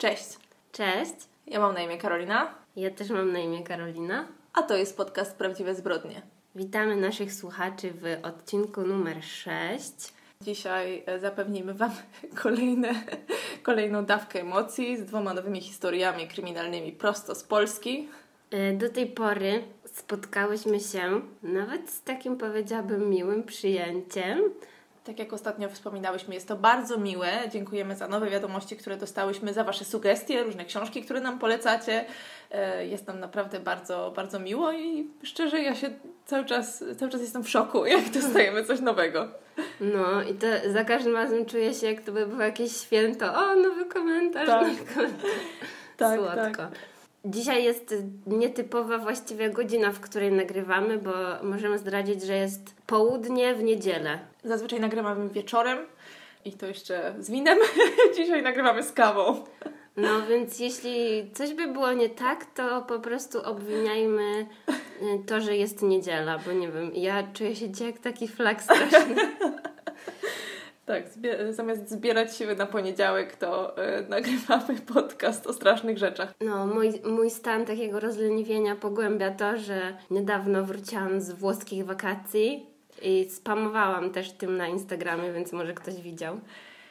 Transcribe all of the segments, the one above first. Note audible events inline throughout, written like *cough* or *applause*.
Cześć, Cześć, ja mam na imię Karolina, ja też mam na imię Karolina. a to jest podcast Prawdziwe Zbrodnie. Witamy naszych słuchaczy w odcinku numer 6. Dzisiaj e, zapewnimy Wam *laughs* kolejne, kolejną dawkę emocji z dwoma nowymi historiami kryminalnymi prosto z Polski. E, Do tej pory spotkałyśmy się nawet z takim powiedziałabym miłym przyjęciem. Tak jak ostatnio wspominałyśmy, jest to bardzo miłe. Dziękujemy za nowe wiadomości, które dostałyśmy, za Wasze sugestie, różne książki, które nam polecacie. E, Jest nam naprawdę bardzo, bardzo miło i szczerze ja się cały czas, cały czas jestem w szoku, *laughs* jak dostajemy coś nowego. No i to za każdym razem czuję się, jak to by było jakieś święto. O, nowy komentarz, Tak. nowy komentarz. Tak, Słodko. tak. Dzisiaj jest nietypowa właściwie godzina, w której nagrywamy, bo możemy zdradzić, że jest południe w niedzielę. Zazwyczaj nagrywamy wieczorem i to jeszcze z winem. *laughs* Dzisiaj nagrywamy z kawą. No więc jeśli coś by było nie tak, to po prostu obwiniajmy y, to, że jest niedziela, bo nie wiem, ja czuję się dzisiaj jak taki flag straszny. *laughs* Tak, zbie- zamiast zbierać siły na poniedziałek, to e, *laughs* nagrywamy podcast o strasznych rzeczach. No, mój, mój stan takiego rozleniwienia pogłębia to, że niedawno wróciłam z włoskich wakacji i spamowałam też tym na Instagramie, więc może ktoś widział.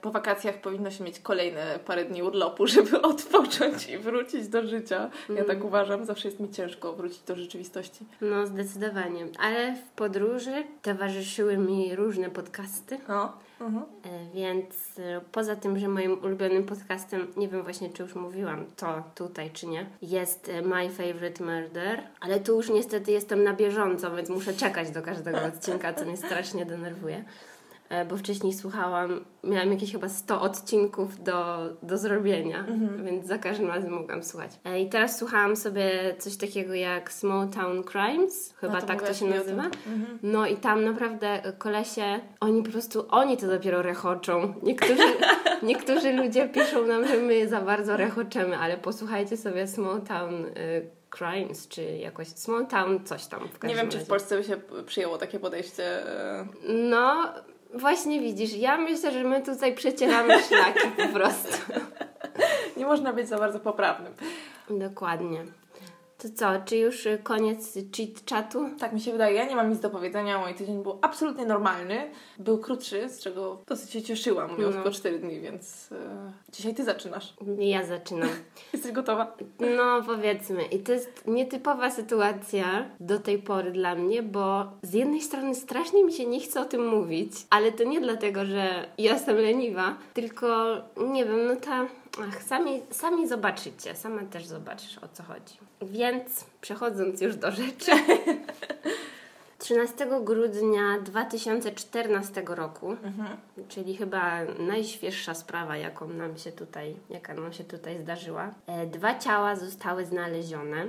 Po wakacjach powinno się mieć kolejne parę dni urlopu, *laughs* żeby odpocząć i wrócić do życia. Ja tak uważam, zawsze jest mi ciężko wrócić do rzeczywistości. No, zdecydowanie. Ale w podróży towarzyszyły mi różne podcasty. No. Mhm. E, Więc e, poza tym, że moim ulubionym podcastem, nie wiem właśnie czy już mówiłam to tutaj czy nie, jest e, My Favorite Murder, ale tu już niestety jestem na bieżąco, więc muszę czekać do każdego odcinka, co mnie strasznie denerwuje. E, Bo wcześniej słuchałam, miałam jakieś chyba 100 odcinków do, do zrobienia, więc za każdym razem mogłam słuchać. E, I teraz słuchałam sobie coś takiego jak Small Town Crimes, chyba No to tak to się nazywa. No i tam naprawdę kolesie, oni po prostu, oni to dopiero rechoczą. Niektórzy, *laughs* niektórzy ludzie piszą nam, że my za bardzo rechoczemy, ale posłuchajcie sobie Small Town y, Crimes, czy jakoś Small Town coś tam w Nie każdym wiem, czy w razie. Polsce by się przyjęło takie podejście. e, No, właśnie widzisz, ja myślę, że my tutaj przecieramy *laughs* szlaki po prostu. Nie można być za bardzo poprawnym. Dokładnie. To co, czy już y, koniec cheat chatu? Tak mi się wydaje. Ja nie mam nic do powiedzenia. Mój tydzień był absolutnie normalny. Był krótszy, z czego dosyć się cieszyłam. Miał No. tylko 4 dni, więc e, dzisiaj ty zaczynasz. Ja zaczynam. *laughs* Jesteś gotowa? No, powiedzmy. I to jest nietypowa sytuacja do tej pory dla mnie, bo z jednej strony strasznie mi się nie chce o tym mówić, ale to nie dlatego, że ja jestem leniwa, tylko nie wiem, no ta. Ach, sami, sami zobaczycie, sama też zobaczysz o co chodzi. Więc przechodząc już do rzeczy. *laughs* 13 grudnia 2014 roku, czyli chyba najświeższa sprawa, jaką nam się tutaj, jaka nam się tutaj zdarzyła. E, Dwa ciała zostały znalezione.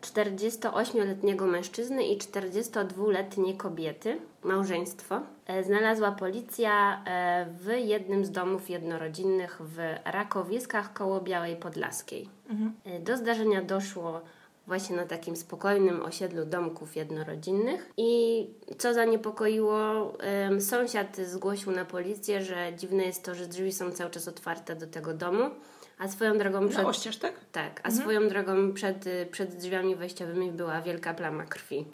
48-letniego mężczyzny i 42-letniej kobiety, małżeństwo, e, znalazła policja e, w jednym z domów jednorodzinnych w Rakowiskach koło Białej Podlaskiej. E, Do zdarzenia doszło właśnie na takim spokojnym osiedlu domków jednorodzinnych i co zaniepokoiło, sąsiad zgłosił na policję, że dziwne jest to, że drzwi są cały czas otwarte do tego domu, a swoją drogą przed... Na oścież, tak? Tak, a swoją drogą przed, y, przed drzwiami wejściowymi była wielka plama krwi.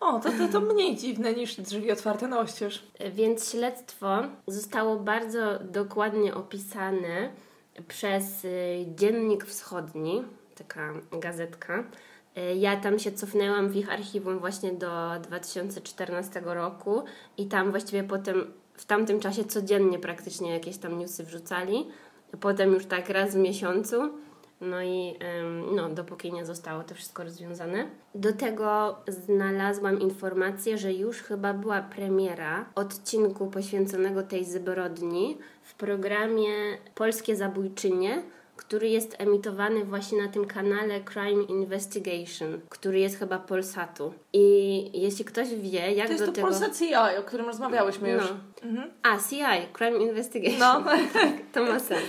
O, to, to, to mniej dziwne niż drzwi otwarte na oścież. E, Więc śledztwo zostało bardzo dokładnie opisane przez y, Dziennik Wschodni, taka gazetka. Y, Ja tam się cofnęłam w ich archiwum właśnie do 2014 roku i tam właściwie potem w tamtym czasie codziennie praktycznie jakieś tam newsy wrzucali. Potem już tak raz w miesiącu. No i no, dopóki nie zostało to wszystko rozwiązane. Do tego znalazłam informację, że już chyba była premiera odcinku poświęconego tej zbrodni w programie Polskie Zabójczynie, który jest emitowany właśnie na tym kanale Crime Investigation, który jest chyba Polsatu. I jeśli ktoś wie, jak To jest do to tego... Polsat CI, o którym rozmawiałyśmy już. No. A, CI, Crime Investigation. No. *laughs* To ma sens.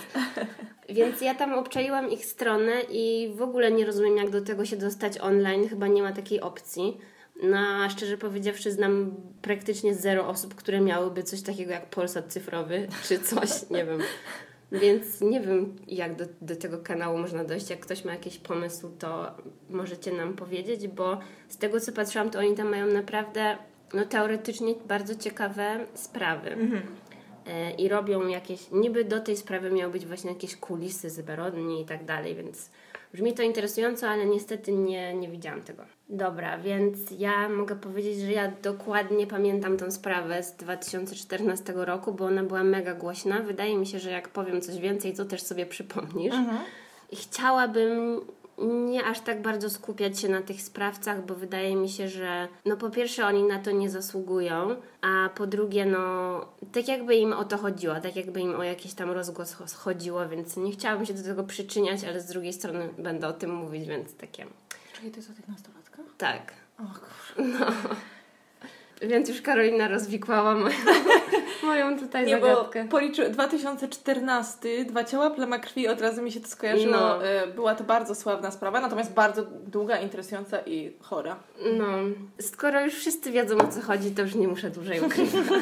Więc ja tam obczaiłam ich stronę i w ogóle nie rozumiem, jak do tego się dostać online. Chyba nie ma takiej opcji. No, a szczerze powiedziawszy, znam praktycznie zero osób, które miałyby coś takiego jak Polsat cyfrowy, czy coś, nie wiem. Więc nie wiem, jak do, do tego kanału można dojść. Jak ktoś ma jakiś pomysł, to możecie nam powiedzieć, bo z tego co patrzyłam, to oni tam mają naprawdę no, teoretycznie bardzo ciekawe sprawy. Mhm. E, I robią jakieś, niby do tej sprawy miały być właśnie jakieś kulisy zbrodni i tak dalej, więc brzmi to interesująco, ale niestety nie, nie widziałam tego. Dobra, więc ja mogę powiedzieć, że ja dokładnie pamiętam tą sprawę z 2014 roku, bo ona była mega głośna. Wydaje mi się, że jak powiem coś więcej, to też sobie przypomnisz. I chciałabym nie aż tak bardzo skupiać się na tych sprawcach, bo wydaje mi się, że no po pierwsze oni na to nie zasługują, a po drugie no tak jakby im o to chodziło, tak jakby im o jakiś tam rozgłos chodziło, więc nie chciałabym się do tego przyczyniać, ale z drugiej strony będę o tym mówić, więc takie... Czyli to jest o tych nastolatkach? Tak. O kurwa. No. Więc już Karolina rozwikłała moją, *laughs* moją tutaj Nie, zagadkę. bo policzy 2014, dwa ciała, plama krwi, od razu mi się to skojarzyło. No. E, Była to bardzo sławna sprawa, natomiast bardzo długa, interesująca i chora. No, skoro już wszyscy wiedzą o co chodzi, to już nie muszę dłużej ukrywać. *laughs*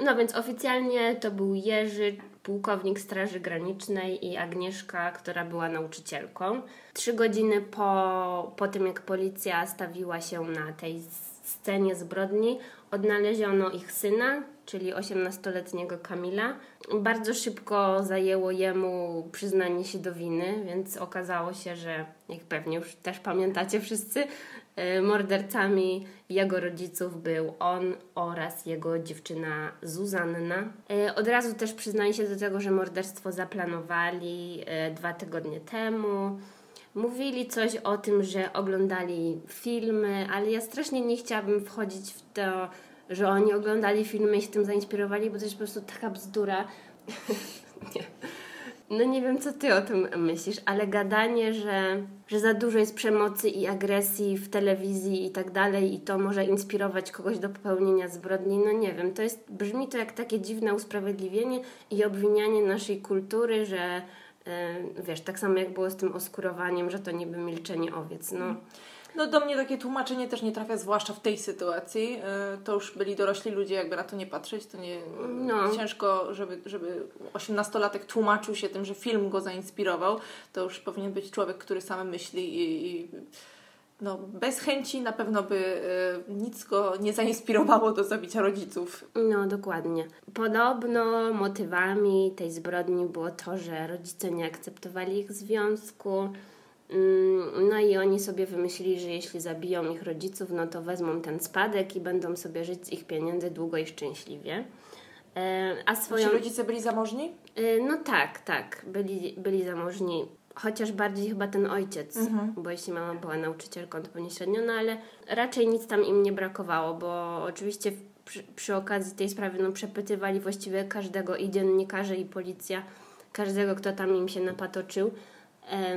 No więc oficjalnie to był Jerzy, pułkownik Straży Granicznej i Agnieszka, która była nauczycielką. Trzy godziny po, po tym, jak policja stawiła się na tej scenie zbrodni, odnaleziono ich syna, czyli 18-letniego Kamila. Bardzo szybko zajęło jemu przyznanie się do winy, więc okazało się, że jak pewnie już też pamiętacie wszyscy, y, mordercami jego rodziców był on oraz jego dziewczyna Zuzanna. Y, Od razu też przyznali się do tego, że morderstwo zaplanowali y, dwa tygodnie temu. Mówili coś o tym, że oglądali filmy, ale ja strasznie nie chciałabym wchodzić w to, że oni oglądali filmy i się tym zainspirowali, bo to jest po prostu taka bzdura. *laughs* nie. No nie wiem, co ty o tym myślisz, ale gadanie, że, że za dużo jest przemocy i agresji w telewizji i tak dalej i to może inspirować kogoś do popełnienia zbrodni, no nie wiem, to jest, brzmi to jak takie dziwne usprawiedliwienie i obwinianie naszej kultury, że wiesz, tak samo jak było z tym oskurowaniem, że to niby milczenie owiec, no. No do mnie takie tłumaczenie też nie trafia, zwłaszcza w tej sytuacji. E, To już byli dorośli ludzie, jakby na to nie patrzeć, to nie No. ciężko, żeby, żeby 18-latek tłumaczył się tym, że film go zainspirował. To już powinien być człowiek, który sam myśli i, i no, bez chęci na pewno by e, nic go nie zainspirowało do zabicia rodziców. No, dokładnie. Podobno motywami tej zbrodni było to, że rodzice nie akceptowali ich związku. Mm, No i oni sobie wymyślili, że jeśli zabiją ich rodziców, no to wezmą ten spadek i będą sobie żyć z ich pieniędzy długo i szczęśliwie. E, A swoją. Czy rodzice byli zamożni? E, No tak, tak. Byli, byli zamożni. Chociaż bardziej chyba ten ojciec, bo jeśli mama była nauczycielką, to pewnie średnio, no ale raczej nic tam im nie brakowało, bo oczywiście przy, przy okazji tej sprawy no, przepytywali właściwie każdego i dziennikarze, i policja, każdego, kto tam im się napatoczył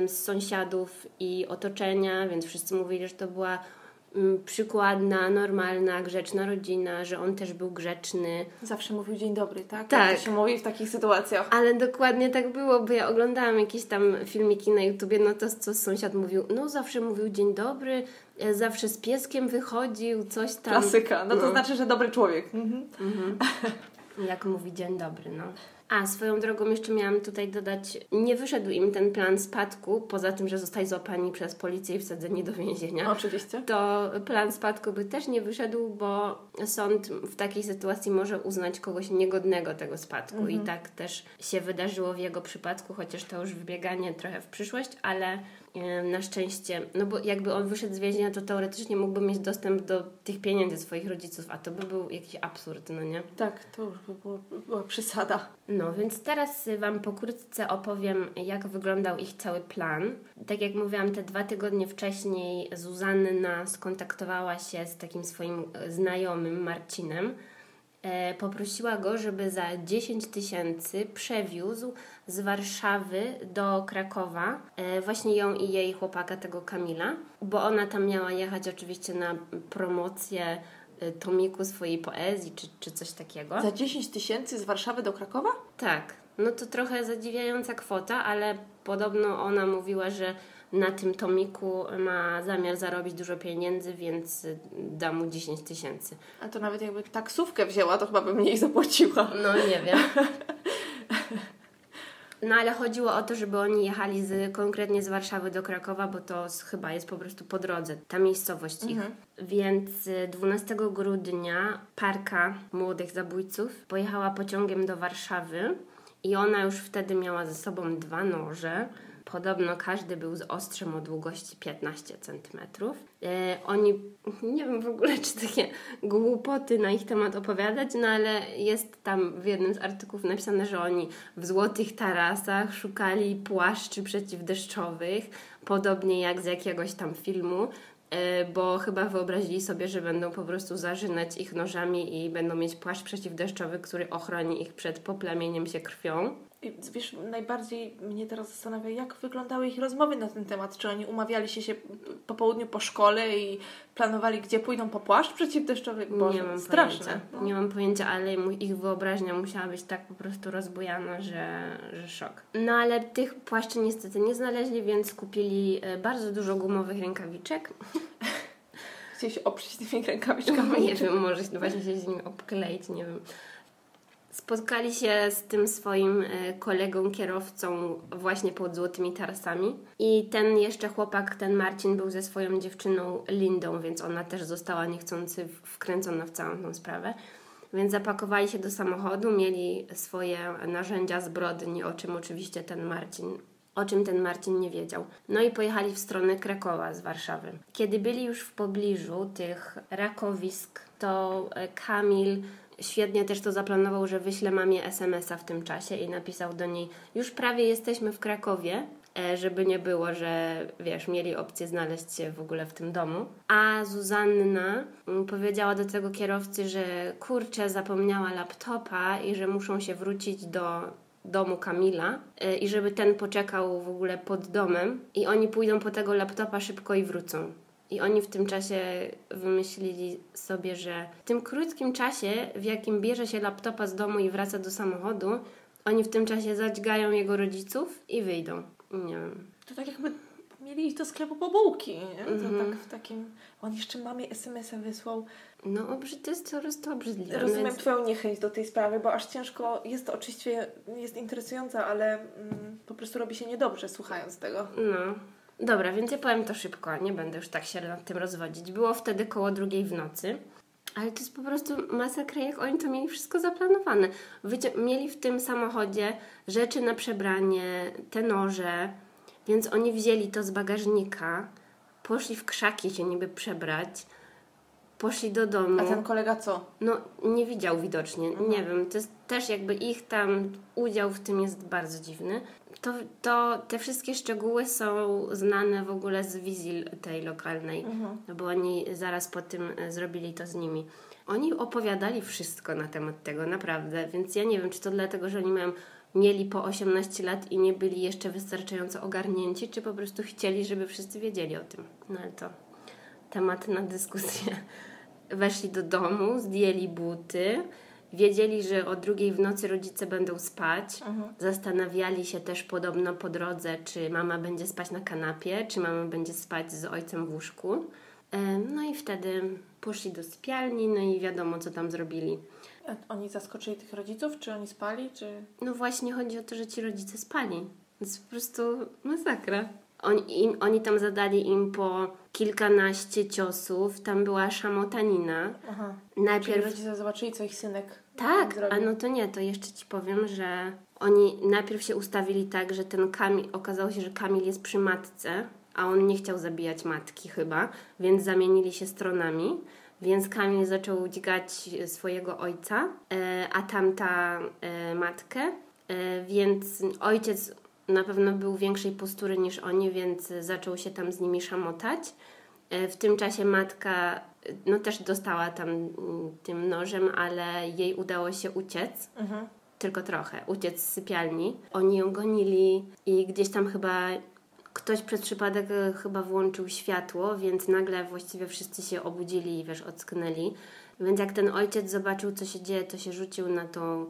z sąsiadów i otoczenia, więc wszyscy mówili, że to była przykładna, normalna, grzeczna rodzina, że on też był grzeczny. Zawsze mówił dzień dobry, tak? Tak. Jak to się mówi w takich sytuacjach. Ale dokładnie tak było, bo ja oglądałam jakieś tam filmiki na YouTubie, no to co sąsiad mówił, no zawsze mówił dzień dobry, e, zawsze z pieskiem wychodził, coś tam. Klasyka. No to No. znaczy, że dobry człowiek. Mhm. Jak mówi dzień dobry, no. A, swoją drogą jeszcze miałam tutaj dodać, nie wyszedł im ten plan spadku, poza tym, że zostali złapani przez policję i wsadzeni do więzienia. Oczywiście. to plan spadku by też nie wyszedł, bo sąd w takiej sytuacji może uznać kogoś niegodnego tego spadku. I tak też się wydarzyło w jego przypadku, chociaż to już wybieganie trochę w przyszłość, ale na szczęście, no bo jakby on wyszedł z więzienia, to teoretycznie mógłby mieć dostęp do tych pieniędzy swoich rodziców, a to by był jakiś absurd, no nie? Tak, to już by było, była przesada. No, więc teraz Wam pokrótce opowiem, jak wyglądał ich cały plan. Tak jak mówiłam, te dwa tygodnie wcześniej Zuzanna skontaktowała się z takim swoim e, znajomym Marcinem. E, poprosiła go, żeby za 10 tysięcy przewiózł z Warszawy do Krakowa e, właśnie ją i jej chłopaka, tego Kamila, bo ona tam miała jechać oczywiście na promocję e, tomiku swojej poezji czy, czy coś takiego. Za 10 tysięcy z Warszawy do Krakowa? Tak, no to trochę zadziwiająca kwota, ale podobno ona mówiła, że na tym tomiku ma zamiar zarobić dużo pieniędzy, więc y, da mu 10 tysięcy. A to nawet jakby taksówkę wzięła, to chyba by mniej zapłaciła. No nie wiem. No ale chodziło o to, żeby oni jechali z, konkretnie z Warszawy do Krakowa, bo to chyba jest po prostu po drodze, ta miejscowość ich. Więc y, 12 grudnia parka młodych zabójców pojechała pociągiem do Warszawy i ona już wtedy miała ze sobą dwa noże. Podobno każdy był z ostrzem o długości 15 cm. E, oni, nie wiem w ogóle, czy takie głupoty na ich temat opowiadać, no ale jest tam w jednym z artykułów napisane, że oni w złotych tarasach szukali płaszczy przeciwdeszczowych, podobnie jak z jakiegoś tam filmu, e, bo chyba wyobrazili sobie, że będą po prostu zarzynać ich nożami i będą mieć płaszcz przeciwdeszczowy, który ochroni ich przed poplamieniem się krwią. Wiesz, najbardziej mnie teraz zastanawia, jak wyglądały ich rozmowy na ten temat. Czy oni umawiali się, się po południu po szkole i planowali, gdzie pójdą po płaszcz przeciwdeszczowy? Boże, nie mam straszne. pojęcia. No. Nie mam pojęcia, ale ich wyobraźnia musiała być tak po prostu rozbujana, że, że szok. No ale tych płaszczy niestety nie znaleźli, więc kupili e, bardzo dużo gumowych rękawiczek. *laughs* Chcieli się oprzeć tymi rękawiczkami. *laughs* nie wiem, może właśnie się z nimi obkleić, nie wiem. Spotkali się z tym swoim e, kolegą, kierowcą właśnie pod Złotymi Tarasami. I ten jeszcze chłopak, ten Marcin, był ze swoją dziewczyną Lindą, więc ona też została niechcący wkręcona w całą tą sprawę. Więc zapakowali się do samochodu, mieli swoje narzędzia zbrodni, o czym oczywiście ten Marcin o czym ten Marcin nie wiedział. No i pojechali w stronę Krakowa z Warszawy. Kiedy byli już w pobliżu tych rakowisk, to e, Kamil świetnie też to zaplanował, że wyśle mamie SMS-a w tym czasie i napisał do niej: Już prawie jesteśmy w Krakowie. e, Żeby nie było, że wiesz, mieli opcję znaleźć się w ogóle w tym domu. A Zuzanna mm, powiedziała do tego kierowcy, że kurczę, zapomniała laptopa i że muszą się wrócić do domu Kamila y, i żeby ten poczekał w ogóle pod domem i oni pójdą po tego laptopa szybko i wrócą. I oni w tym czasie wymyślili sobie, że w tym krótkim czasie, w jakim bierze się laptopa z domu i wraca do samochodu, oni w tym czasie zadźgają jego rodziców i wyjdą. Nie wiem. To tak jakby mieli iść do sklepu po bułki, nie? To Mhm. tak w takim... On jeszcze mamie SMS-a wysłał. No to jest po prostu obrzydliwe. Rozumiem jest- Twoją niechęć do tej sprawy, bo aż ciężko... Jest to oczywiście jest interesująca, ale mm, po prostu robi się niedobrze słuchając tego. No. Dobra, więc ja powiem to szybko, nie będę już tak się nad tym rozwodzić. Było wtedy koło drugiej w nocy, ale to jest po prostu masakra, jak oni to mieli wszystko zaplanowane. Mieli w tym samochodzie rzeczy na przebranie, te noże, więc oni wzięli to z bagażnika, poszli w krzaki się niby przebrać, poszli do domu. A ten kolega co? No, nie widział widocznie. Nie wiem, to jest też jakby ich tam udział w tym jest bardzo dziwny. To, to te wszystkie szczegóły są znane w ogóle z wizji tej lokalnej, bo oni zaraz po tym e, zrobili to z nimi. Oni opowiadali wszystko na temat tego, naprawdę, więc ja nie wiem, czy to dlatego, że oni mają, mieli po 18 lat i nie byli jeszcze wystarczająco ogarnięci, czy po prostu chcieli, żeby wszyscy wiedzieli o tym. No ale to temat na dyskusję. Weszli do domu, zdjęli buty, wiedzieli, że o drugiej w nocy rodzice będą spać. Zastanawiali się też podobno po drodze, czy mama będzie spać na kanapie, czy mama będzie spać z ojcem w łóżku. No i wtedy poszli do sypialni, no i wiadomo, co tam zrobili. A Oni zaskoczyli tych rodziców? Czy oni spali? Czy... No właśnie chodzi o to, że ci rodzice spali. To jest po prostu masakra. Oni, im, oni tam zadali im po kilkanaście ciosów, tam była szamotanina. Aha. Czyli Najpierw rodzice zobaczyli, co ich synek Tak, a no to nie, to jeszcze ci powiem, że oni najpierw się ustawili tak, że ten Kamil, okazało się, że Kamil jest przy matce, a on nie chciał zabijać matki chyba, więc zamienili się stronami. Więc Kamil zaczął dźgać swojego ojca, e, a tamta e, matkę, e, więc ojciec na pewno był większej postury niż oni, więc zaczął się tam z nimi szamotać. E, W tym czasie matka e, no też dostała tam mm, tym nożem, ale jej udało się uciec. Mhm. Tylko trochę, uciec z sypialni. Oni ją gonili i gdzieś tam chyba ktoś przez przypadek e, chyba włączył światło, więc nagle właściwie wszyscy się obudzili i wiesz, ocknęli. Więc jak ten ojciec zobaczył, co się dzieje, to się rzucił na tą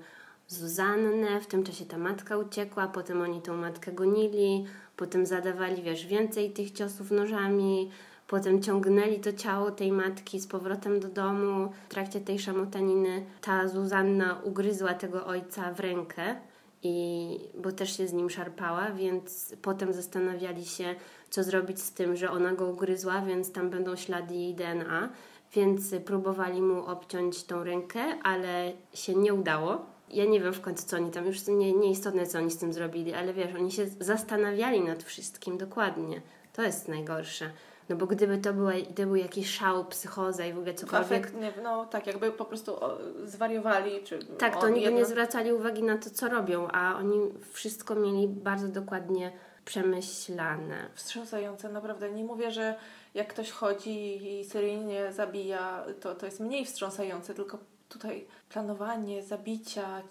Zuzannę, w tym czasie ta matka uciekła, potem oni tą matkę gonili, potem zadawali, wiesz, więcej tych ciosów nożami, potem ciągnęli to ciało tej matki z powrotem do domu. W trakcie tej szamotaniny ta Zuzanna ugryzła tego ojca w rękę i bo też się z nim szarpała, więc potem zastanawiali się, co zrobić z tym, że ona go ugryzła, więc tam będą ślady jej DNA, więc próbowali mu obciąć tą rękę, ale się nie udało. Ja nie wiem w końcu, co oni tam, już nie, nieistotne, co oni z tym zrobili, ale wiesz, oni się zastanawiali nad wszystkim dokładnie. To jest najgorsze. No bo gdyby to, była, to był jakiś szał, psychoza i w ogóle cokolwiek... Efekt, nie, no tak, jakby po prostu zwariowali. Czy tak, to oni jedno... nie zwracali uwagi na to, co robią, a oni wszystko mieli bardzo dokładnie przemyślane. Wstrząsające, naprawdę. Nie mówię, że jak ktoś chodzi i seryjnie zabija, to, to jest mniej wstrząsające, tylko tutaj planowanie zabicia,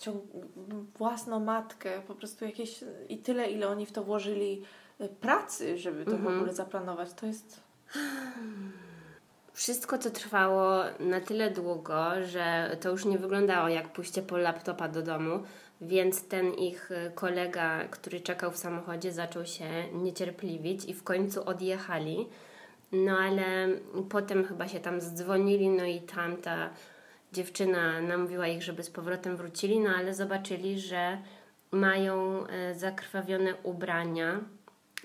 własną matkę, po prostu jakieś i tyle, ile oni w to włożyli y, pracy, żeby to mhm. w ogóle zaplanować, to jest wszystko to trwało na tyle długo, że to już nie wyglądało jak pójście po laptopa do domu, więc ten ich kolega, który czekał w samochodzie, zaczął się niecierpliwić i w końcu odjechali. No ale potem chyba się tam zdzwonili, no i tamta dziewczyna namówiła ich, żeby z powrotem wrócili, no ale zobaczyli, że mają e, zakrwawione ubrania,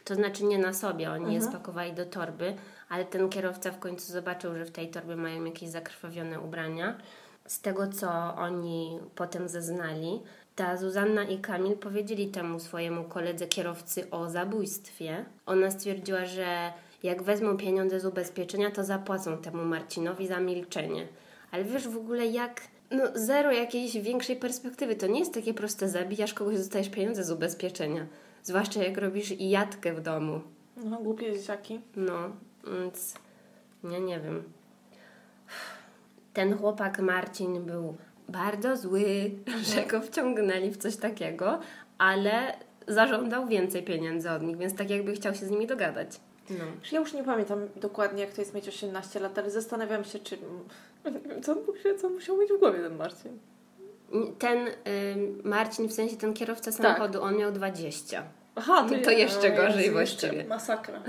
to znaczy nie na sobie, oni mhm. je spakowali do torby, ale ten kierowca w końcu zobaczył, że w tej torbie mają jakieś zakrwawione ubrania. Z tego, co oni potem zeznali, ta Zuzanna i Kamil powiedzieli temu swojemu koledze kierowcy o zabójstwie. Ona stwierdziła, że jak wezmą pieniądze z ubezpieczenia, to zapłacą temu Marcinowi za milczenie. Ale wiesz w ogóle jak no zero jakiejś większej perspektywy. To nie jest takie proste, zabijasz kogoś, dostajesz pieniądze z ubezpieczenia. Zwłaszcza jak robisz jadkę w domu. No, głupie dzieciaki. No, więc ja nie wiem. Ten chłopak Marcin był bardzo zły, *laughs* że go wciągnęli w coś takiego, ale zażądał więcej pieniędzy od nich, więc tak jakby chciał się z nimi dogadać. No. Ja już nie pamiętam dokładnie, jak to jest mieć 18 lat, ale zastanawiam się, czy. Co, co musiał mieć w głowie ten Marcin? Ten y, Marcin, w sensie ten kierowca tak. samochodu, tak. on miał 20. Aha, to, to jeszcze gorzej właściwie. Masakra.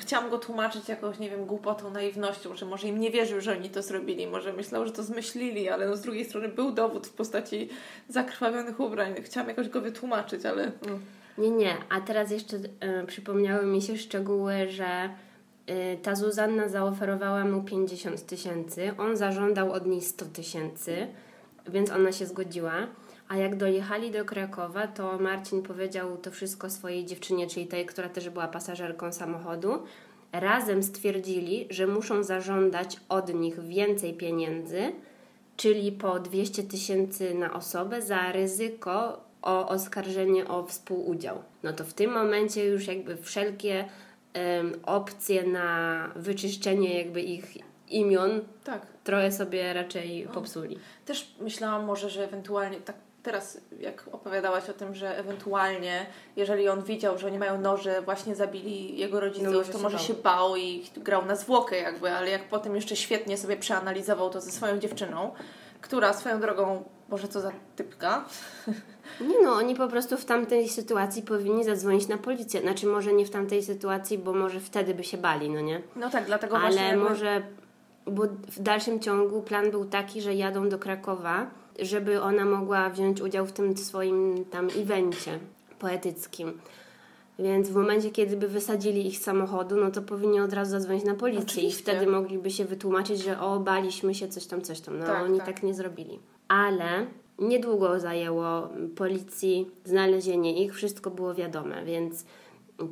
Chciałam go tłumaczyć jakąś, nie wiem, głupotą, naiwnością, że może im nie wierzył, że oni to zrobili, może myślał, że to zmyślili, ale no z drugiej strony był dowód w postaci zakrwawionych ubrań. Chciałam jakoś go wytłumaczyć, ale... No. Nie, nie. A teraz jeszcze y, przypomniały mi się szczegóły, że ta Zuzanna zaoferowała mu 50 tysięcy, on zażądał od niej 100 tysięcy, więc ona się zgodziła. A jak dojechali do Krakowa, to Marcin powiedział to wszystko swojej dziewczynie, czyli tej, która też była pasażerką samochodu. Razem stwierdzili, że muszą zażądać od nich więcej pieniędzy, czyli po 200 tysięcy na osobę za ryzyko o oskarżenie o współudział. No to w tym momencie już jakby wszelkie opcje na wyczyszczenie jakby ich imion tak. trochę sobie raczej popsuli. Też myślałam może, że ewentualnie tak teraz jak opowiadałaś o tym, że ewentualnie, jeżeli on widział, że oni mają noże, właśnie zabili jego rodziców, no, to może się bał i grał na zwłokę jakby, ale jak potem jeszcze świetnie sobie przeanalizował to ze swoją dziewczyną, która swoją drogą, może co za typka. Nie no, oni po prostu w tamtej sytuacji powinni zadzwonić na policję. Znaczy może nie w tamtej sytuacji, bo może wtedy by się bali, no nie? No tak, dlatego Ale właśnie... Ale może, bo w dalszym ciągu plan był taki, że jadą do Krakowa, żeby ona mogła wziąć udział w tym swoim tam evencie poetyckim. Więc w momencie, kiedy by wysadzili ich z samochodu, no to powinni od razu zadzwonić na policję Oczywiście. i wtedy mogliby się wytłumaczyć, że o, baliśmy się, coś tam, coś tam. No tak, oni tak. tak nie zrobili. Ale niedługo zajęło policji znalezienie ich, wszystko było wiadome, więc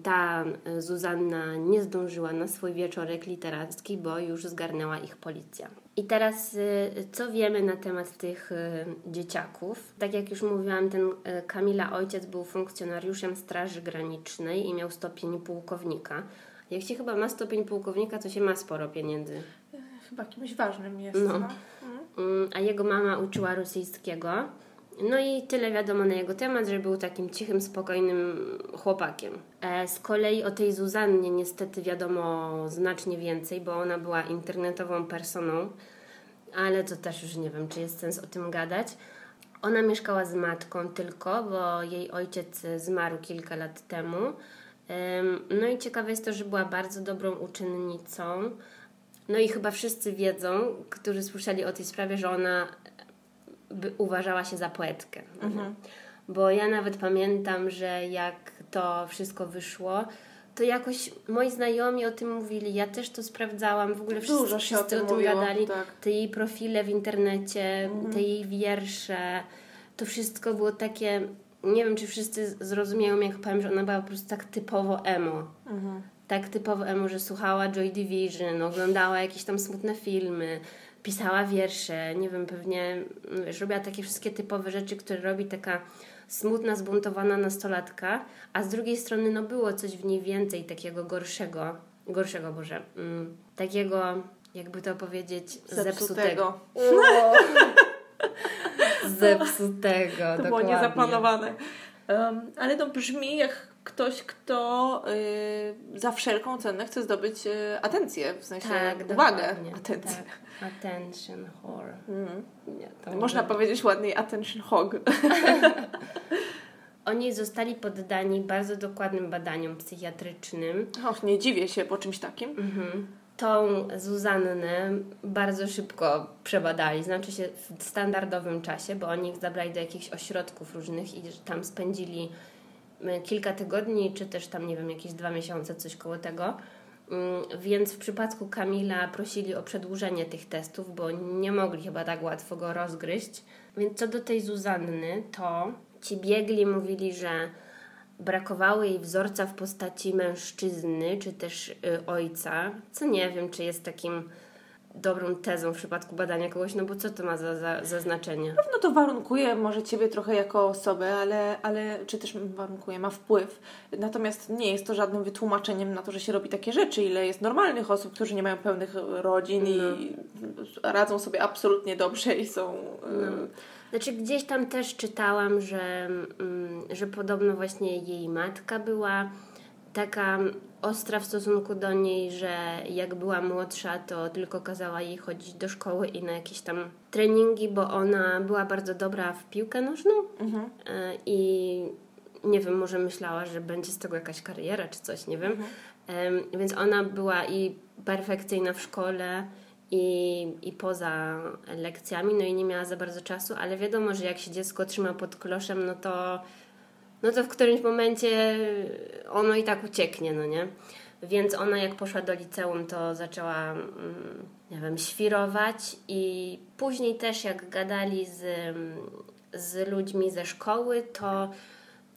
ta Zuzanna nie zdążyła na swój wieczorek literacki, bo już zgarnęła ich policja. I teraz y, co wiemy na temat tych y, dzieciaków? Tak jak już mówiłam, ten y, Kamila ojciec był funkcjonariuszem Straży Granicznej i miał stopień pułkownika. Jak się chyba ma stopień pułkownika, to się ma sporo pieniędzy. Chyba kimś ważnym jest. No. Mhm. A jego mama uczyła rosyjskiego. No i tyle wiadomo na jego temat, że był takim cichym, spokojnym chłopakiem. E, z kolei o tej Zuzannie niestety wiadomo znacznie więcej, bo ona była internetową personą, ale to też już nie wiem, czy jest sens o tym gadać. Ona mieszkała z matką tylko, bo jej ojciec zmarł kilka lat temu. No i ciekawe jest to, że była bardzo dobrą uczennicą. No i chyba wszyscy wiedzą, którzy słyszeli o tej sprawie, że ona uważała się za poetkę. Mhm. bo ja nawet pamiętam, że jak to wszystko wyszło, to jakoś moi znajomi o tym mówili, ja też to sprawdzałam, w ogóle wszyscy, Dużo się o wszyscy tym o tym mówiło, gadali, tak. te jej profile w internecie, te jej wiersze, to wszystko było takie, nie wiem czy wszyscy zrozumieją jak powiem, że ona była po prostu tak typowo emo. Tak typowo że słuchała Joy Division, oglądała jakieś tam smutne filmy, pisała wiersze, nie wiem, pewnie wiesz, robiła takie wszystkie typowe rzeczy, które robi taka smutna, zbuntowana nastolatka, a z drugiej strony no było coś w niej więcej takiego gorszego, gorszego Boże, mm, takiego jakby to powiedzieć, zepsutego. Zepsutego. Zepsutego, To było dokładnie. niezaplanowane. Um, ale to brzmi jak ktoś, kto y, za wszelką cenę chce zdobyć y, atencję, w sensie Tak, uwagę. Atencję. Tak. Attention whore. Mhm. Nie, Można powiedzieć ładniej attention hog. *laughs* Oni zostali poddani bardzo dokładnym badaniom psychiatrycznym. Och, nie dziwię się po czymś takim. Mhm. Tą Zuzannę bardzo szybko przebadali, znaczy się w standardowym czasie, bo oni ich zabrali do jakichś ośrodków różnych i tam spędzili kilka tygodni, czy też tam, nie wiem, jakieś dwa miesiące, coś koło tego. Mm, Więc w przypadku Kamila prosili o przedłużenie tych testów, bo nie mogli chyba tak łatwo go rozgryźć. Więc co do tej Zuzanny, to ci biegli mówili, że brakowało jej wzorca w postaci mężczyzny, czy też y, ojca, co nie wiem, czy jest takim dobrą tezą w przypadku badania kogoś, no bo co to ma za, za, za znaczenie? No to warunkuje może Ciebie trochę jako osobę, ale, ale czy też warunkuje, ma wpływ. Natomiast nie jest to żadnym wytłumaczeniem na to, że się robi takie rzeczy. Ile jest normalnych osób, którzy nie mają pełnych rodzin i radzą sobie absolutnie dobrze i są... y, Znaczy gdzieś tam też czytałam, że, mm, że podobno właśnie jej matka była taka ostra w stosunku do niej, że jak była młodsza, to tylko kazała jej chodzić do szkoły i na jakieś tam treningi, bo ona była bardzo dobra w piłkę nożną Mhm. e, i nie wiem, może myślała, że będzie z tego jakaś kariera czy coś, nie wiem. Em, Więc ona była i perfekcyjna w szkole, i, i poza lekcjami, no i nie miała za bardzo czasu, ale wiadomo, że jak się dziecko trzyma pod kloszem, no to, no to w którymś momencie ono i tak ucieknie, no nie? Więc ona jak poszła do liceum, to zaczęła, mm, nie wiem, świrować i później też jak gadali z, z ludźmi ze szkoły, to,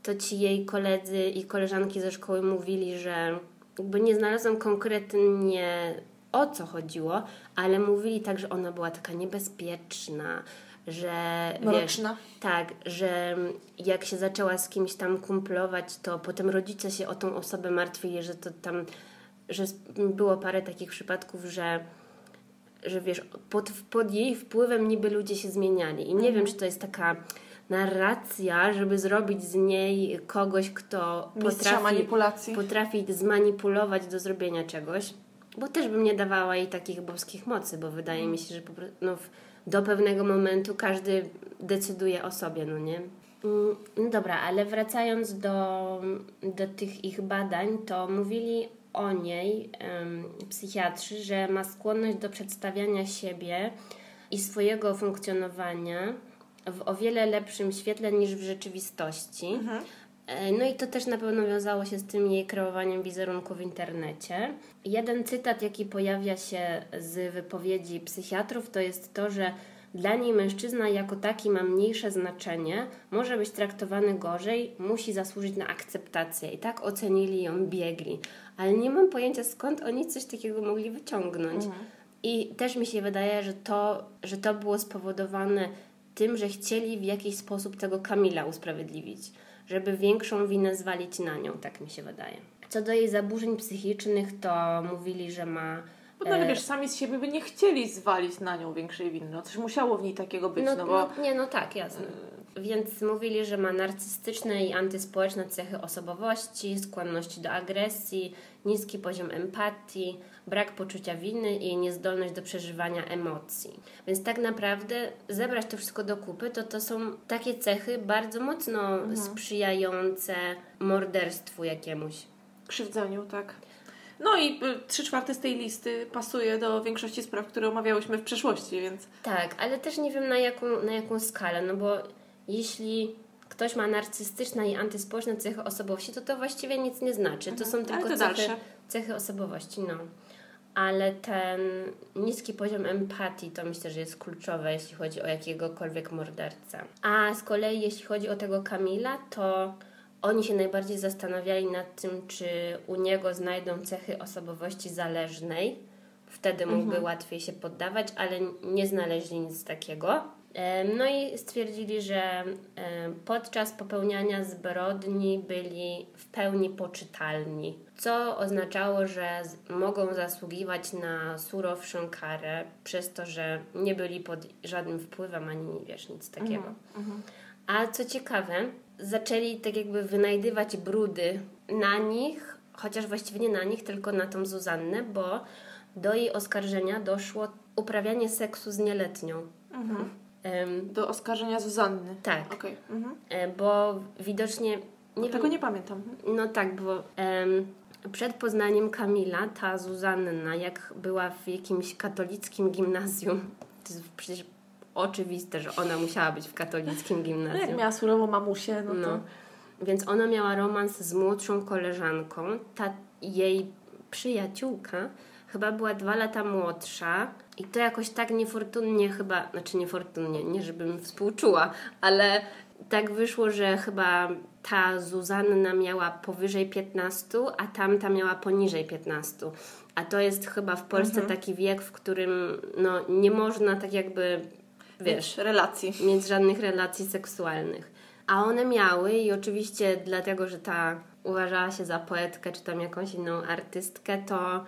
to ci jej koledzy i koleżanki ze szkoły mówili, że jakby nie znalazłam konkretnie o co chodziło, ale mówili tak, że ona była taka niebezpieczna, że wiesz, Mroczna. tak, że jak się zaczęła z kimś tam kumplować, to potem rodzice się o tą osobę martwili, że to tam, że było parę takich przypadków, że że wiesz, pod, pod jej wpływem niby ludzie się zmieniali. I nie wiem, czy to jest taka narracja, żeby zrobić z niej kogoś, kto Mistrza potrafi, manipulacji. potrafi zmanipulować do zrobienia czegoś. Bo też bym nie dawała jej takich boskich mocy, bo wydaje mi się, że po prostu, no, do pewnego momentu każdy decyduje o sobie, no nie? Mm, No dobra, ale wracając do, do tych ich badań, to mówili o niej psychiatrzy, że ma skłonność do przedstawiania siebie i swojego funkcjonowania w o wiele lepszym świetle niż w rzeczywistości. E, No i to też na pewno wiązało się z tym jej kreowaniem wizerunku w internecie. Jeden cytat, jaki pojawia się z wypowiedzi psychiatrów, to jest to, że dla niej mężczyzna jako taki ma mniejsze znaczenie, może być traktowany gorzej, musi zasłużyć na akceptację. I tak ocenili ją biegli. Ale nie mam pojęcia, skąd oni coś takiego mogli wyciągnąć. I też mi się wydaje, że to, że to było spowodowane tym, że chcieli w jakiś sposób tego Kamila usprawiedliwić, żeby większą winę zwalić na nią, tak mi się wydaje. Co do jej zaburzeń psychicznych, to mówili, że ma. No, ale e, wiesz, sami z siebie by nie chcieli zwalić na nią większej winy. No coś musiało w niej takiego być, no, no, bo... no, nie, no tak, jasne. Więc mówili, że ma narcystyczne i antyspołeczne cechy osobowości, skłonności do agresji, niski poziom empatii, brak poczucia winy i niezdolność do przeżywania emocji. Więc tak naprawdę zebrać to wszystko do kupy, to to są takie cechy bardzo mocno sprzyjające morderstwu jakiemuś. krzywdzeniu, tak. No i y, trzy czwarte z tej listy pasuje do większości spraw, które omawiałyśmy w przeszłości, więc Tak, ale też nie wiem na jaką, na jaką skalę, no bo jeśli ktoś ma narcystyczne i antyspołeczne cechy osobowości, to to właściwie nic nie znaczy. To są Ale tylko to cechy, cechy osobowości, no. Ale ten niski poziom empatii to myślę, że jest kluczowe, jeśli chodzi o jakiegokolwiek mordercę. A z kolei jeśli chodzi o tego Kamila, to oni się najbardziej zastanawiali nad tym, czy u niego znajdą cechy osobowości zależnej. Wtedy mógłby łatwiej się poddawać, ale nie znaleźli nic takiego. No i stwierdzili, że podczas popełniania zbrodni byli w pełni poczytalni, co oznaczało, że mogą zasługiwać na surowszą karę przez to, że nie byli pod żadnym wpływem ani wiesz, nic takiego. A co ciekawe, zaczęli tak jakby wynajdywać brudy na nich, chociaż właściwie nie na nich, tylko na tą Zuzannę, bo do jej oskarżenia doszło uprawianie seksu z nieletnią. Em, Do oskarżenia Zuzanny. tak, Okej. Mhm. e, bo widocznie nie Tego wiem, nie pamiętam. no tak, bo em, przed poznaniem Kamila ta Zuzanna, jak była w jakimś katolickim gimnazjum, to jest przecież oczywiste, że ona musiała być w katolickim No gimnazjum. jak miała surową mamusię, no to... No. Więc ona miała romans z młodszą koleżanką. Ta jej przyjaciółka chyba była dwa lata młodsza i to jakoś tak niefortunnie chyba, znaczy niefortunnie, nie żebym współczuła, ale tak wyszło, że chyba ta Zuzanna miała powyżej 15, a tamta miała poniżej 15. A to jest chyba w Polsce taki wiek, w którym no, nie można tak jakby, wiesz, Wiesz, relacji. mieć żadnych relacji seksualnych. A one miały i oczywiście dlatego, że ta uważała się za poetkę czy tam jakąś inną artystkę, to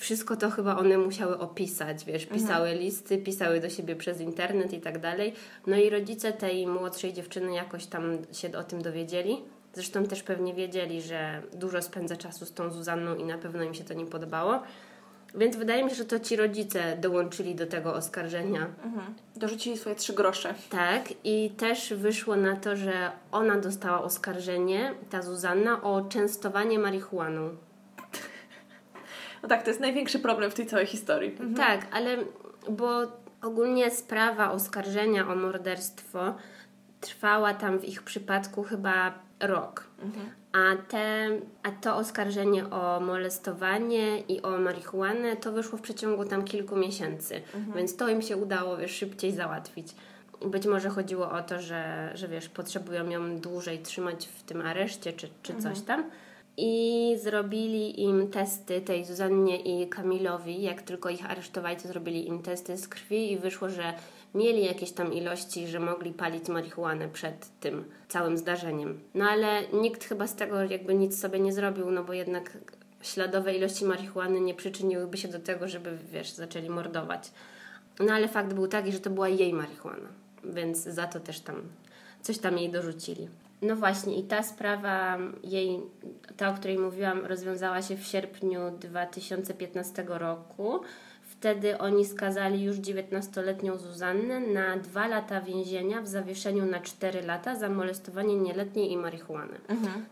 wszystko to chyba one musiały opisać, wiesz, pisały listy, pisały do siebie przez internet i tak dalej. No i rodzice tej młodszej dziewczyny jakoś tam się o tym dowiedzieli. Zresztą też pewnie wiedzieli, że dużo spędza czasu z tą Zuzanną i na pewno im się to nie podobało. Więc wydaje mi się, że to ci rodzice dołączyli do tego oskarżenia. Mhm. Dorzucili swoje trzy grosze. Tak, i też wyszło na to, że ona dostała oskarżenie, ta Zuzanna, o częstowanie marihuaną. No tak, to jest największy problem w tej całej historii. Tak, ale bo ogólnie sprawa oskarżenia o morderstwo trwała tam w ich przypadku chyba rok. A, te, a to oskarżenie o molestowanie i o marihuanę to wyszło w przeciągu tam kilku miesięcy, więc to im się udało wiesz, szybciej załatwić. Być może chodziło o to, że, że wiesz, potrzebują ją dłużej trzymać w tym areszcie czy, czy coś tam. I zrobili im testy tej Zuzannie i Kamilowi. Jak tylko ich aresztowali, to zrobili im testy z krwi i wyszło, że mieli jakieś tam ilości, że mogli palić marihuanę przed tym całym zdarzeniem. No ale nikt chyba z tego jakby nic sobie nie zrobił, no bo jednak śladowe ilości marihuany nie przyczyniłyby się do tego, żeby, wiesz, zaczęli mordować. No ale fakt był taki, że to była jej marihuana, więc za to też tam coś tam jej dorzucili. No właśnie, i ta sprawa jej, ta o której mówiłam, rozwiązała się w sierpniu 2015 roku. Wtedy oni skazali już 19-letnią Zuzannę na dwa lata więzienia w zawieszeniu na 4 lata za molestowanie nieletniej i marihuanę.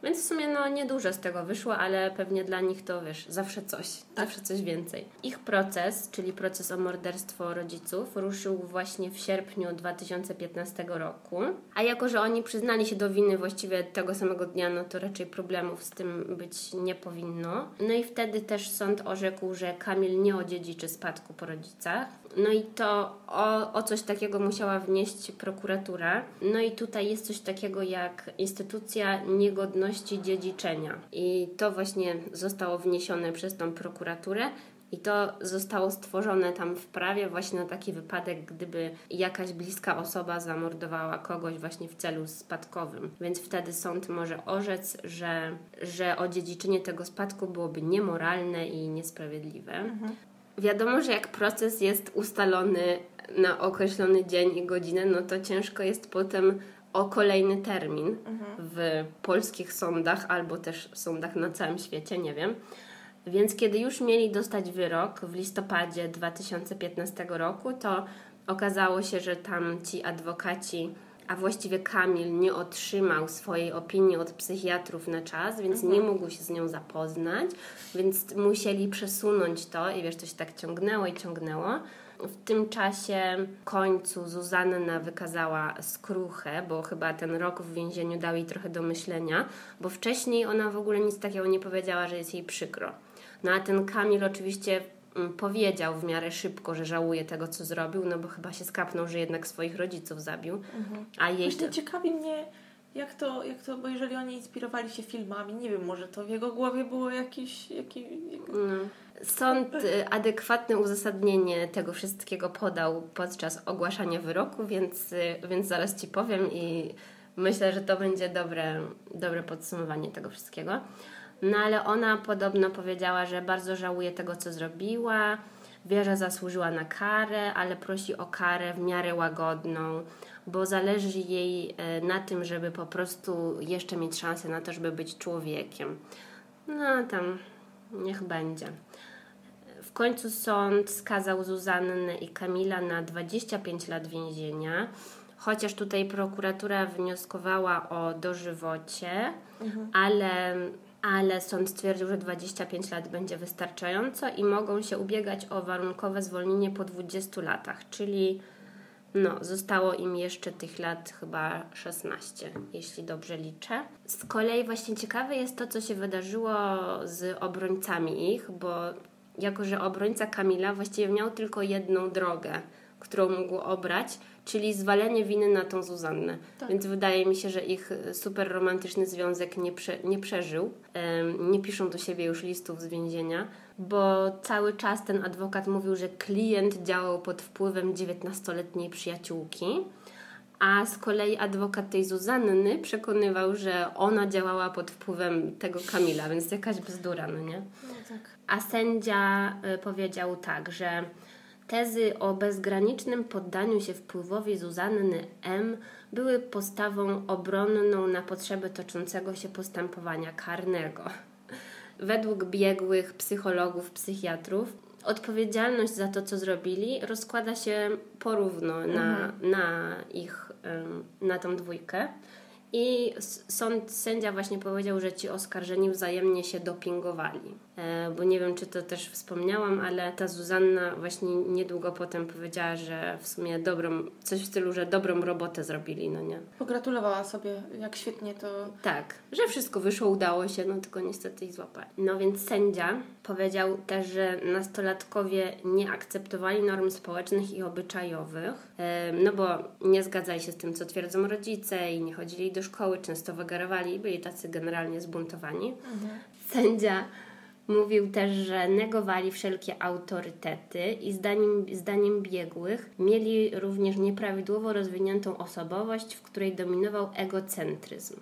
Więc w sumie no niedużo z tego wyszło, ale pewnie dla nich to wiesz, zawsze coś, zawsze coś więcej. Ich proces, czyli proces o morderstwo rodziców, ruszył właśnie w sierpniu 2015 roku. A jako, że oni przyznali się do winy właściwie tego samego dnia, no to raczej problemów z tym być nie powinno. No i wtedy też sąd orzekł, że Kamil nie odziedziczy spadku po rodzicach. No i to o, o coś takiego musiała wnieść prokuratura. No i tutaj jest coś takiego jak instytucja niegodności dziedziczenia. I to właśnie zostało wniesione przez tą prokuraturę. I to zostało stworzone tam w prawie właśnie na taki wypadek, gdyby jakaś bliska osoba zamordowała kogoś właśnie w celu spadkowym. Więc wtedy sąd może orzec, że, że odziedziczenie tego spadku byłoby niemoralne i niesprawiedliwe. Wiadomo, że jak proces jest ustalony na określony dzień i godzinę, no to ciężko jest potem o kolejny termin w polskich sądach albo też sądach na całym świecie, nie wiem. Więc kiedy już mieli dostać wyrok w listopadzie 2015 roku, to okazało się, że tam ci adwokaci, a właściwie Kamil nie otrzymał swojej opinii od psychiatrów na czas, więc nie mógł się z nią zapoznać, więc musieli przesunąć to i wiesz, to się tak ciągnęło i ciągnęło. W tym czasie w końcu Zuzanna wykazała skruchę, bo chyba ten rok w więzieniu dał jej trochę do myślenia, bo wcześniej ona w ogóle nic takiego nie powiedziała, że jest jej przykro. No a ten Kamil oczywiście powiedział w miarę szybko, że żałuje tego, co zrobił, no bo chyba się skapnął, że jednak swoich rodziców zabił. A jej Właśnie ciekawi mnie, jak to, jak to, bo jeżeli oni inspirowali się filmami, nie wiem, może to w jego głowie było jakieś... jakieś jak... No. Sąd y, adekwatne uzasadnienie tego wszystkiego podał podczas ogłaszania wyroku, więc, y, więc zaraz Ci powiem i myślę, że to będzie dobre, dobre podsumowanie tego wszystkiego. No ale ona podobno powiedziała, że bardzo żałuje tego, co zrobiła, wie, że zasłużyła na karę, ale prosi o karę w miarę łagodną, bo zależy jej y, na tym, żeby po prostu jeszcze mieć szansę na to, żeby być człowiekiem. No tam niech będzie. W końcu sąd skazał Zuzannę i Kamila na 25 lat więzienia, chociaż tutaj prokuratura wnioskowała o dożywocie, ale, ale sąd stwierdził, że 25 lat będzie wystarczająco i mogą się ubiegać o warunkowe zwolnienie po 20 latach, czyli no, zostało im jeszcze tych lat chyba 16, jeśli dobrze liczę. Z kolei właśnie ciekawe jest to, co się wydarzyło z obrońcami ich, bo jako, że obrońca Kamila właściwie miał tylko jedną drogę, którą mógł obrać, czyli zwalenie winy na tą Zuzannę. Tak. Więc wydaje mi się, że ich super romantyczny związek nie, prze, nie przeżył. Nie piszą do siebie już listów z więzienia, bo cały czas ten adwokat mówił, że klient działał pod wpływem 19-letniej przyjaciółki. A z kolei adwokat tej Zuzanny przekonywał, że ona działała pod wpływem tego Kamila, więc jakaś bzdura, no nie? No tak. A sędzia y, powiedział tak, że tezy o bezgranicznym poddaniu się wpływowi Zuzanny M. były postawą obronną na potrzeby toczącego się postępowania karnego. Według biegłych psychologów, psychiatrów, odpowiedzialność za to, co zrobili, rozkłada się porówno na, na ich, na tą dwójkę. I sąd, sędzia właśnie powiedział, że ci oskarżeni wzajemnie się dopingowali. E, bo nie wiem, czy to też wspomniałam, ale ta Zuzanna właśnie niedługo potem powiedziała, że w sumie dobrą, coś w stylu, że dobrą robotę zrobili, no nie? Pogratulowała sobie, jak świetnie to... Tak, że wszystko wyszło, udało się, no tylko niestety ich złapali. No więc sędzia powiedział też, że nastolatkowie nie akceptowali norm społecznych i obyczajowych, em, no bo nie zgadzali się z tym, co twierdzą rodzice i nie chodzili do szkoły, często wygarowali i byli tacy generalnie zbuntowani. Sędzia mówił też, że negowali wszelkie autorytety i zdaniem, zdaniem biegłych mieli również nieprawidłowo rozwiniętą osobowość, w której dominował egocentryzm.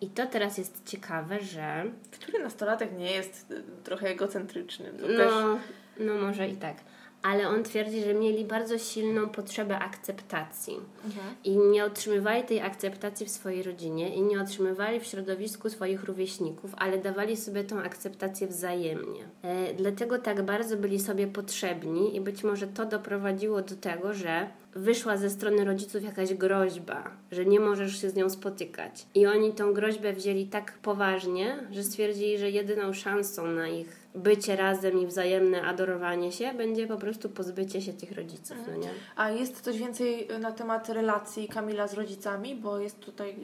I to teraz jest ciekawe, że Który nastolatek nie jest trochę egocentryczny? To też... no, no może i tak. Ale on twierdzi, że mieli bardzo silną potrzebę akceptacji i nie otrzymywali tej akceptacji w swojej rodzinie i nie otrzymywali w środowisku swoich rówieśników, ale dawali sobie tą akceptację wzajemnie. E, dlatego tak bardzo byli sobie potrzebni i być może to doprowadziło do tego, że wyszła ze strony rodziców jakaś groźba, że nie możesz się z nią spotykać. I oni tą groźbę wzięli tak poważnie, że stwierdzili, że jedyną szansą na ich bycie razem i wzajemne adorowanie się będzie po prostu pozbycie się tych rodziców, no nie? A jest coś więcej y, na temat relacji Kamila z rodzicami? Bo jest tutaj,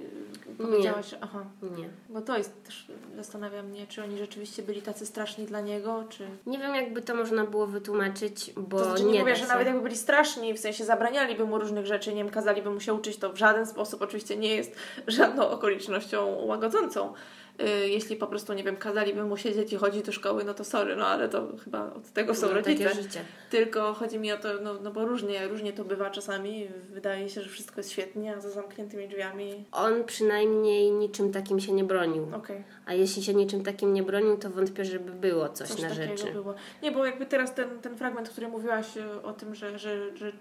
y, powiedziałaś, że aha, Nie. bo to jest też, zastanawia mnie, czy oni rzeczywiście byli tacy straszni dla niego, czy... Nie wiem, jakby to można było wytłumaczyć, bo To znaczy, nie, nie mówię, że nawet jakby byli straszni, w sensie zabranialiby mu różnych rzeczy, nie wiem, kazaliby mu się uczyć, to w żaden sposób oczywiście nie jest żadną okolicznością łagodzącą. Y, Jeśli po prostu, nie wiem, kazaliby mu siedzieć i chodzić do szkoły, no to sorry, no ale to chyba od tego są No, rodzice. takie życie. Tylko chodzi mi o to, no, no bo różnie, różnie to bywa czasami. Wydaje się, że wszystko jest świetnie, a za zamkniętymi drzwiami. On przynajmniej niczym takim się nie bronił. Okej, A jeśli się niczym takim nie bronił, to wątpię, żeby było coś, coś na rzeczy. było. Nie, bo jakby teraz ten, ten fragment, który mówiłaś o tym, że, że, że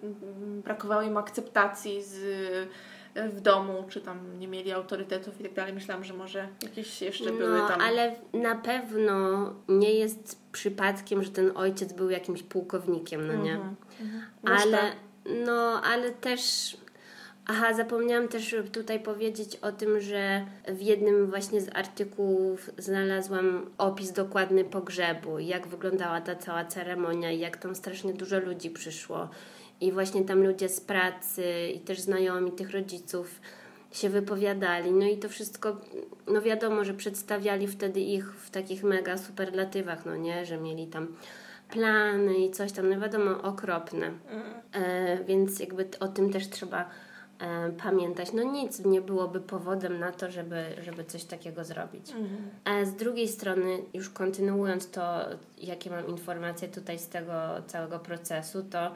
brakowało im akceptacji z, w domu, czy tam nie mieli autorytetów i tak dalej, myślałam, że może jakieś jeszcze były No, tam. ale na pewno nie jest przypadkiem, że ten ojciec był jakimś pułkownikiem, no nie? Mhm, mhm. Ale, no, ale też Aha, zapomniałam też tutaj powiedzieć o tym, że w jednym właśnie z artykułów znalazłam opis dokładny pogrzebu, jak wyglądała ta cała ceremonia i jak tam strasznie dużo ludzi przyszło. I właśnie tam ludzie z pracy i też znajomi tych rodziców się wypowiadali. No i to wszystko, no wiadomo, że przedstawiali wtedy ich w takich mega superlatywach, no nie, że mieli tam plany i coś tam, no wiadomo, okropne. Mm. E, więc jakby o tym też trzeba e, pamiętać. No nic nie byłoby powodem na to, żeby, żeby coś takiego zrobić. Mm. A z drugiej strony, już kontynuując to, jakie mam informacje tutaj z tego całego procesu, to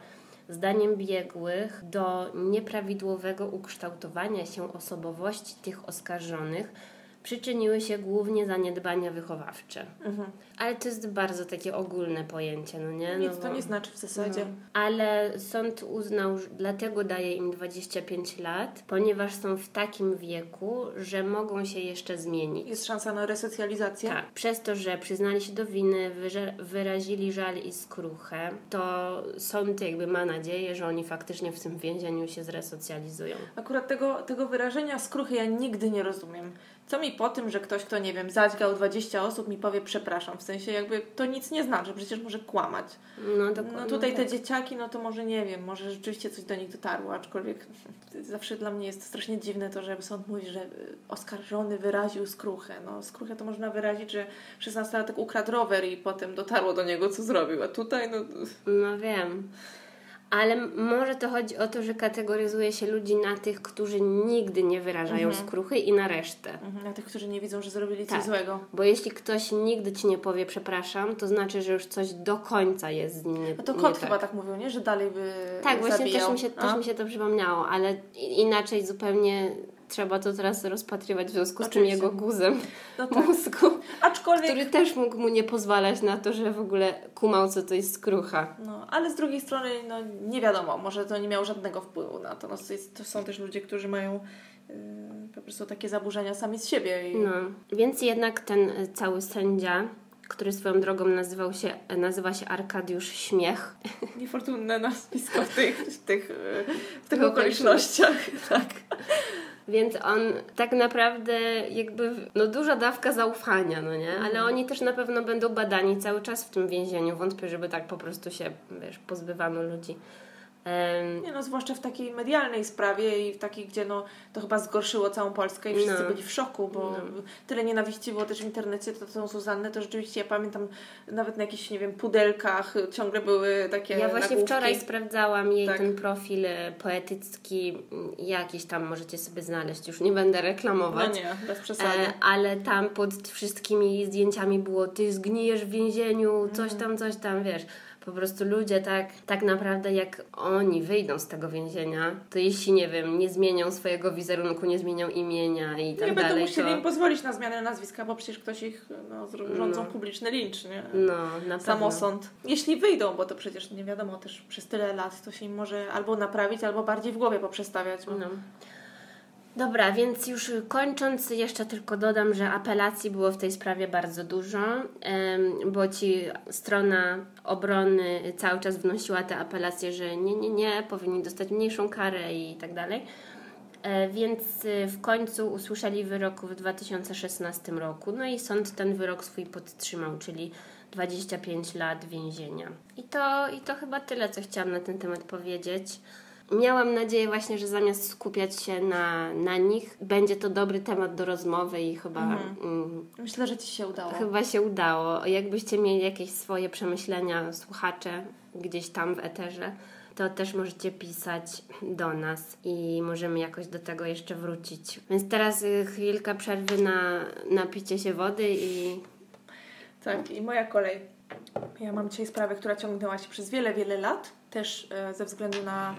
Zdaniem biegłych do nieprawidłowego ukształtowania się osobowości tych oskarżonych przyczyniły się głównie zaniedbania wychowawcze. Mhm. Ale to jest bardzo takie ogólne pojęcie, no nie? Nic no to nie znaczy w zasadzie. No. Ale sąd uznał, że dlatego daje im 25 lat, ponieważ są w takim wieku, że mogą się jeszcze zmienić. Jest szansa na resocjalizację? Tak. Przez to, że przyznali się do winy, wyrazili żal i skruchę, to sąd jakby ma nadzieję, że oni faktycznie w tym więzieniu się zresocjalizują. Akurat tego, tego wyrażenia skruchy ja nigdy nie rozumiem. Co mi po tym, że ktoś, kto nie wiem, zadźgał 20 osób, mi powie przepraszam. W sensie jakby to nic nie znaczy, przecież może kłamać. No, dokładnie. No tutaj te tak. dzieciaki, no to może nie wiem, może rzeczywiście coś do nich dotarło, aczkolwiek zawsze dla mnie jest strasznie dziwne to, że sąd mówi, że oskarżony wyraził skruchę. No skruchę to można wyrazić, że 16-latek ukradł rower i potem dotarło do niego, co zrobił, a tutaj no... No wiem. Ale może to chodzi o to, że kategoryzuje się ludzi na tych, którzy nigdy nie wyrażają mhm. skruchy i na resztę. Mhm. Na tych, którzy nie widzą, że zrobili coś tak. złego. Bo jeśli ktoś nigdy ci nie powie przepraszam, to znaczy, że już coś do końca jest z nim nie, A to kot chyba tak mówił, nie? Że dalej by Tak, właśnie też mi, się, też mi się to przypomniało, ale inaczej zupełnie trzeba to teraz rozpatrywać w związku z tym jego guzem no tak. mózgu, Aczkolwiek... który też mógł mu nie pozwalać na to, że w ogóle kumał, co to jest skrucha. No, ale z drugiej strony, no nie wiadomo, może to nie miało żadnego wpływu na to. No, to, jest, to są też ludzie, którzy mają yy, po prostu takie zaburzenia sami z siebie. I... No, więc jednak ten cały sędzia który swoją drogą nazywał się, nazywa się Arkadiusz Śmiech. *laughs* Niefortunne nazwisko w tych, w tych, w tych okolicznościach. *laughs* Tak. Więc on tak naprawdę jakby, no duża dawka zaufania, no nie? Ale mhm. oni też na pewno będą badani cały czas w tym więzieniu. Wątpię, żeby tak po prostu się, wiesz, pozbywano ludzi. Nie no, zwłaszcza w takiej medialnej sprawie i w takiej, gdzie no, to chyba zgorszyło całą Polskę i wszyscy no. byli w szoku, bo no. tyle nienawiści było też w internecie, to tą Suzannę, to rzeczywiście ja pamiętam nawet na jakichś, nie wiem, pudelkach ciągle były takie Ja właśnie nagłówki. wczoraj sprawdzałam jej tak. ten profil e, poetycki, jakiś tam możecie sobie znaleźć, już nie będę reklamować. No nie, bez przesady. E, ale tam pod wszystkimi zdjęciami było ty zgnijesz w więzieniu, coś mm. tam, coś tam, wiesz po prostu ludzie tak, tak naprawdę jak oni wyjdą z tego więzienia, to jeśli, nie wiem, nie zmienią swojego wizerunku, nie zmienią imienia i tak nie dalej. Nie będą musieli to... im pozwolić na zmianę nazwiska, bo przecież ktoś ich no, rządzą no. publiczny lincz, nie? No, na Samosąd. Jeśli wyjdą, bo to przecież nie wiadomo też przez tyle lat, to się im może albo naprawić, albo bardziej w głowie poprzestawiać. Bo... No. Dobra, więc już kończąc, jeszcze tylko dodam, że apelacji było w tej sprawie bardzo dużo, bo ci strona obrony cały czas wnosiła te apelacje, że nie, nie, nie, powinni dostać mniejszą karę i tak dalej. E, więc y, w końcu usłyszeli wyrok w 2016 roku, no i sąd ten wyrok swój podtrzymał, czyli 25 lat więzienia. I to, I to chyba tyle, co chciałam na ten temat powiedzieć. Miałam nadzieję właśnie, że zamiast skupiać się na, na nich, będzie to dobry temat do rozmowy i chyba... Mhm. Mm, Myślę, że Ci się udało. Chyba się udało. Jakbyście mieli jakieś swoje przemyślenia, słuchacze, gdzieś tam w eterze, to też możecie pisać do nas i możemy jakoś do tego jeszcze wrócić. Więc teraz y, chwilka przerwy na, na picie się wody i... Tak, i moja kolej. Ja mam dzisiaj sprawę, która ciągnęła się przez wiele, wiele lat, też e, ze względu na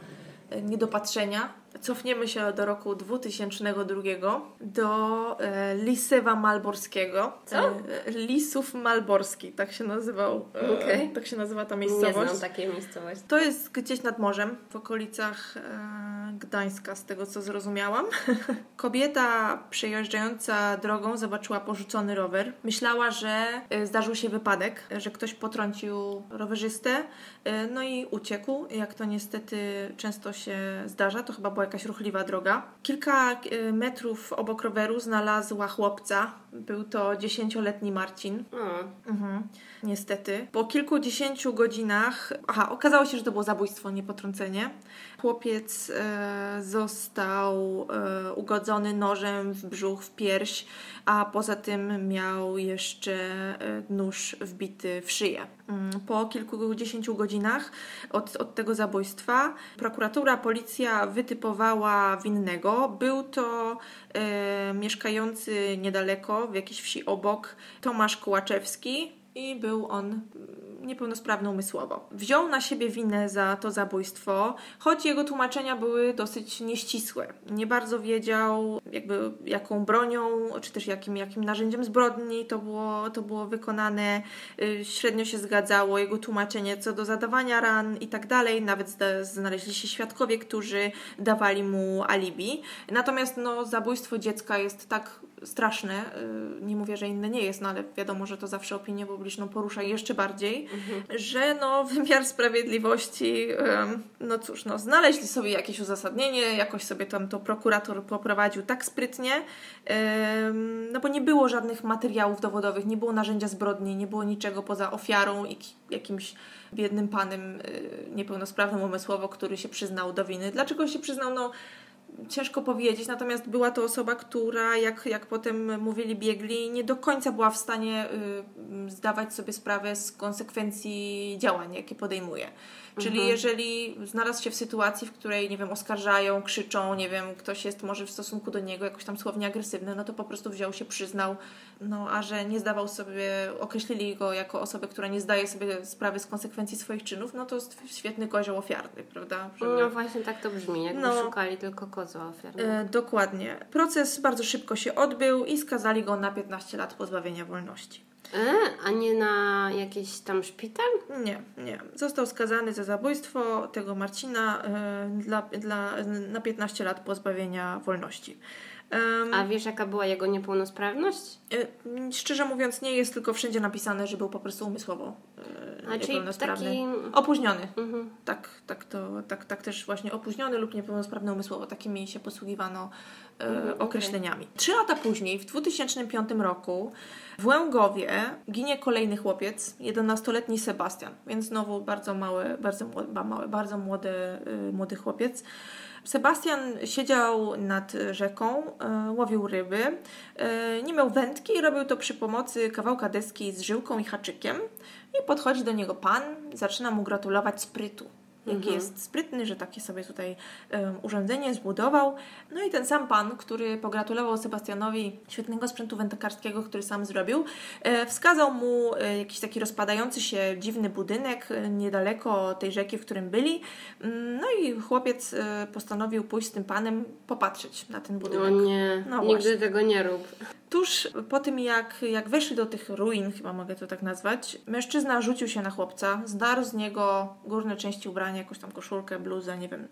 niedopatrzenia. Cofniemy się do roku 2002 do e, Lisewa Malborskiego. Co? E, Lisów Malborski, tak się nazywał. E, okay. Tak się nazywa ta miejscowość. Nie znam takiej miejscowości. To jest gdzieś nad morzem, w okolicach e, Gdańska, z tego co zrozumiałam. *laughs* Kobieta przejeżdżająca drogą zobaczyła porzucony rower. Myślała, że e, zdarzył się wypadek, że ktoś potrącił rowerzystę, e, no i uciekł. Jak to niestety często się zdarza, to chyba była jakaś ruchliwa droga. Kilka e, metrów obok roweru znalazła chłopca. Był to dziesięcioletni Marcin. Mhm. Niestety. Po kilkudziesięciu godzinach, aha, okazało się, że to było zabójstwo, nie potrącenie. Chłopiec e, został e, ugodzony nożem w brzuch, w pierś, a poza tym miał jeszcze e, nóż wbity w szyję. Mm, po kilkudziesięciu godzinach od, od tego zabójstwa prokuratura, policja wytypowała winnego. Był to e, mieszkający niedaleko, w jakiejś wsi obok, Tomasz Kołaczewski i był on niepełnosprawny umysłowo. Wziął na siebie winę za to zabójstwo, choć jego tłumaczenia były dosyć nieścisłe. Nie bardzo wiedział, jakby jaką bronią, czy też jakim, jakim narzędziem zbrodni to było, to było wykonane. Y, średnio się zgadzało jego tłumaczenie co do zadawania ran i tak dalej. Nawet znaleźli się świadkowie, którzy dawali mu alibi. Natomiast no, zabójstwo dziecka jest tak straszne. Y, nie mówię, że inne nie jest, no ale wiadomo, że to zawsze opinię publiczną porusza jeszcze bardziej, mhm. że no *laughs* wymiar sprawiedliwości, no cóż, no znaleźli sobie jakieś uzasadnienie, jakoś sobie tam to prokurator poprowadził tak sprytnie, no bo nie było żadnych materiałów dowodowych, nie było narzędzia zbrodni, nie było niczego poza ofiarą i jakimś biednym panem y, niepełnosprawnym umysłowo, który się przyznał do winy. Dlaczego się przyznał? No ciężko powiedzieć, natomiast była to osoba, która, jak, jak potem mówili biegli, nie do końca była w stanie y, zdawać sobie sprawę z konsekwencji działań, jakie podejmuje. Czyli mhm. jeżeli znalazł się w sytuacji, w której, nie wiem, oskarżają, krzyczą, nie wiem, ktoś jest może w stosunku do niego jakoś tam słownie agresywny, no to po prostu wziął się, przyznał, no a że nie zdawał sobie, określili go jako osobę, która nie zdaje sobie sprawy z konsekwencji swoich czynów, no to świetny kozioł ofiarny, prawda? Żeby... No właśnie tak to brzmi, jakby no, szukali tylko kozła ofiarnego. E, dokładnie. Proces bardzo szybko się odbył i skazali go na 15 lat pozbawienia wolności. E, a nie na jakiś tam szpital? Nie, nie. Został skazany za zabójstwo tego Marcina e, dla, dla, na 15 lat pozbawienia wolności. Um, A wiesz, jaka była jego niepełnosprawność? E, szczerze mówiąc, nie jest tylko wszędzie napisane, że był po prostu umysłowo e, A, niepełnosprawny. Taki... Opóźniony. Mhm. Tak, tak, to, tak, tak też właśnie opóźniony lub niepełnosprawny umysłowo. Takimi się posługiwano e, mhm, określeniami. Okay. Trzy lata później, w 2005 roku, w Łęgowie ginie kolejny chłopiec, 11-letni Sebastian, więc znowu bardzo mały, bardzo młody, bardzo młody, młody chłopiec. Sebastian siedział nad rzeką, e, łowił ryby, e, nie miał wędki i robił to przy pomocy kawałka deski z żyłką i haczykiem. I podchodzi do niego pan, zaczyna mu gratulować sprytu jaki mhm. jest sprytny, że takie sobie tutaj um, urządzenie zbudował. No i ten sam pan, który pogratulował Sebastianowi świetnego sprzętu wędkarskiego, który sam zrobił, e, wskazał mu e, jakiś taki rozpadający się dziwny budynek e, niedaleko tej rzeki, w którym byli. Mm, no i chłopiec e, postanowił pójść z tym panem popatrzeć na ten budynek. No nie, no nigdy właśnie. tego nie rób. Tuż po tym, jak, jak weszli do tych ruin, chyba mogę to tak nazwać, mężczyzna rzucił się na chłopca, zdarł z niego górne części ubrania, jakąś tam koszulkę, bluzę, nie wiem.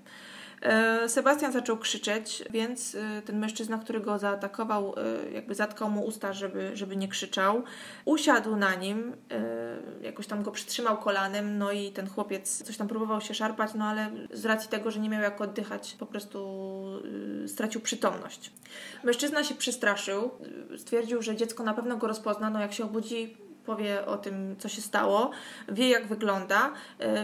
E, Sebastian zaczął krzyczeć, więc e, ten mężczyzna, który go zaatakował, e, jakby zatkał mu usta, żeby, żeby nie krzyczał. Usiadł na nim, jakoś tam go przytrzymał kolanem, no i ten chłopiec coś tam próbował się szarpać, no ale z racji tego, że nie miał jak oddychać, po prostu stracił przytomność. Mężczyzna się przestraszył, stwierdził, że dziecko na pewno go rozpozna, no jak się obudzi, powie o tym, co się stało, wie jak wygląda,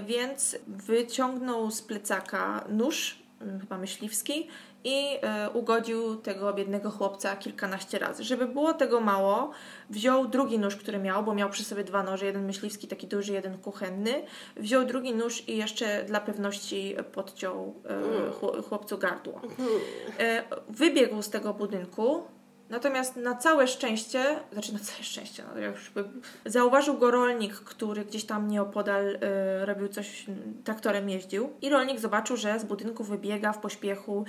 więc wyciągnął z plecaka nóż Mm, chyba myśliwski, i y, ugodził tego biednego chłopca kilkanaście razy. Żeby było tego mało, wziął drugi nóż, który miał, bo miał przy sobie dwa noże, jeden myśliwski, taki duży, jeden kuchenny. Wziął drugi nóż i jeszcze dla pewności podciął y, chłopcu gardło. Y, wybiegł z tego budynku, Natomiast na całe szczęście, znaczy na całe szczęście, no, już zauważył go rolnik, który gdzieś tam nieopodal y, robił coś, traktorem jeździł i rolnik zobaczył, że z budynku wybiega w pośpiechu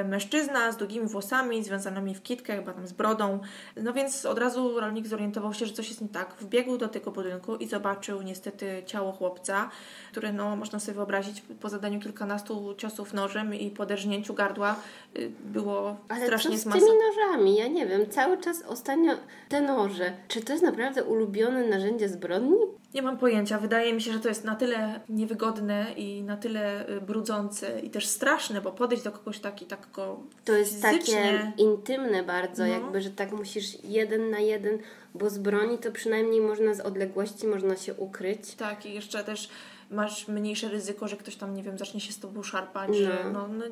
y, mężczyzna z długimi włosami, związanymi w kitkę, chyba tam z brodą. No więc od razu rolnik zorientował się, że coś jest nie tak. Wbiegł do tego budynku i zobaczył niestety ciało chłopca, które no, można sobie wyobrazić po zadaniu kilkunastu ciosów nożem i poderżnięciu gardła y, było Ale strasznie co z tymi nożami? Ja nie wiem, cały czas ostatnio te noże. Czy to jest naprawdę ulubione narzędzie zbrodni? Nie mam pojęcia. Wydaje mi się, że to jest na tyle niewygodne i na tyle y, brudzące i też straszne, bo podejść do kogoś taki, tak go To jest takie fizycznie... intymne bardzo, No. jakby, że tak musisz jeden na jeden, bo z broni to przynajmniej można z odległości, można się ukryć. Tak, i jeszcze też masz mniejsze ryzyko, że ktoś tam, nie wiem, zacznie się z tobą szarpać, No. że no, no,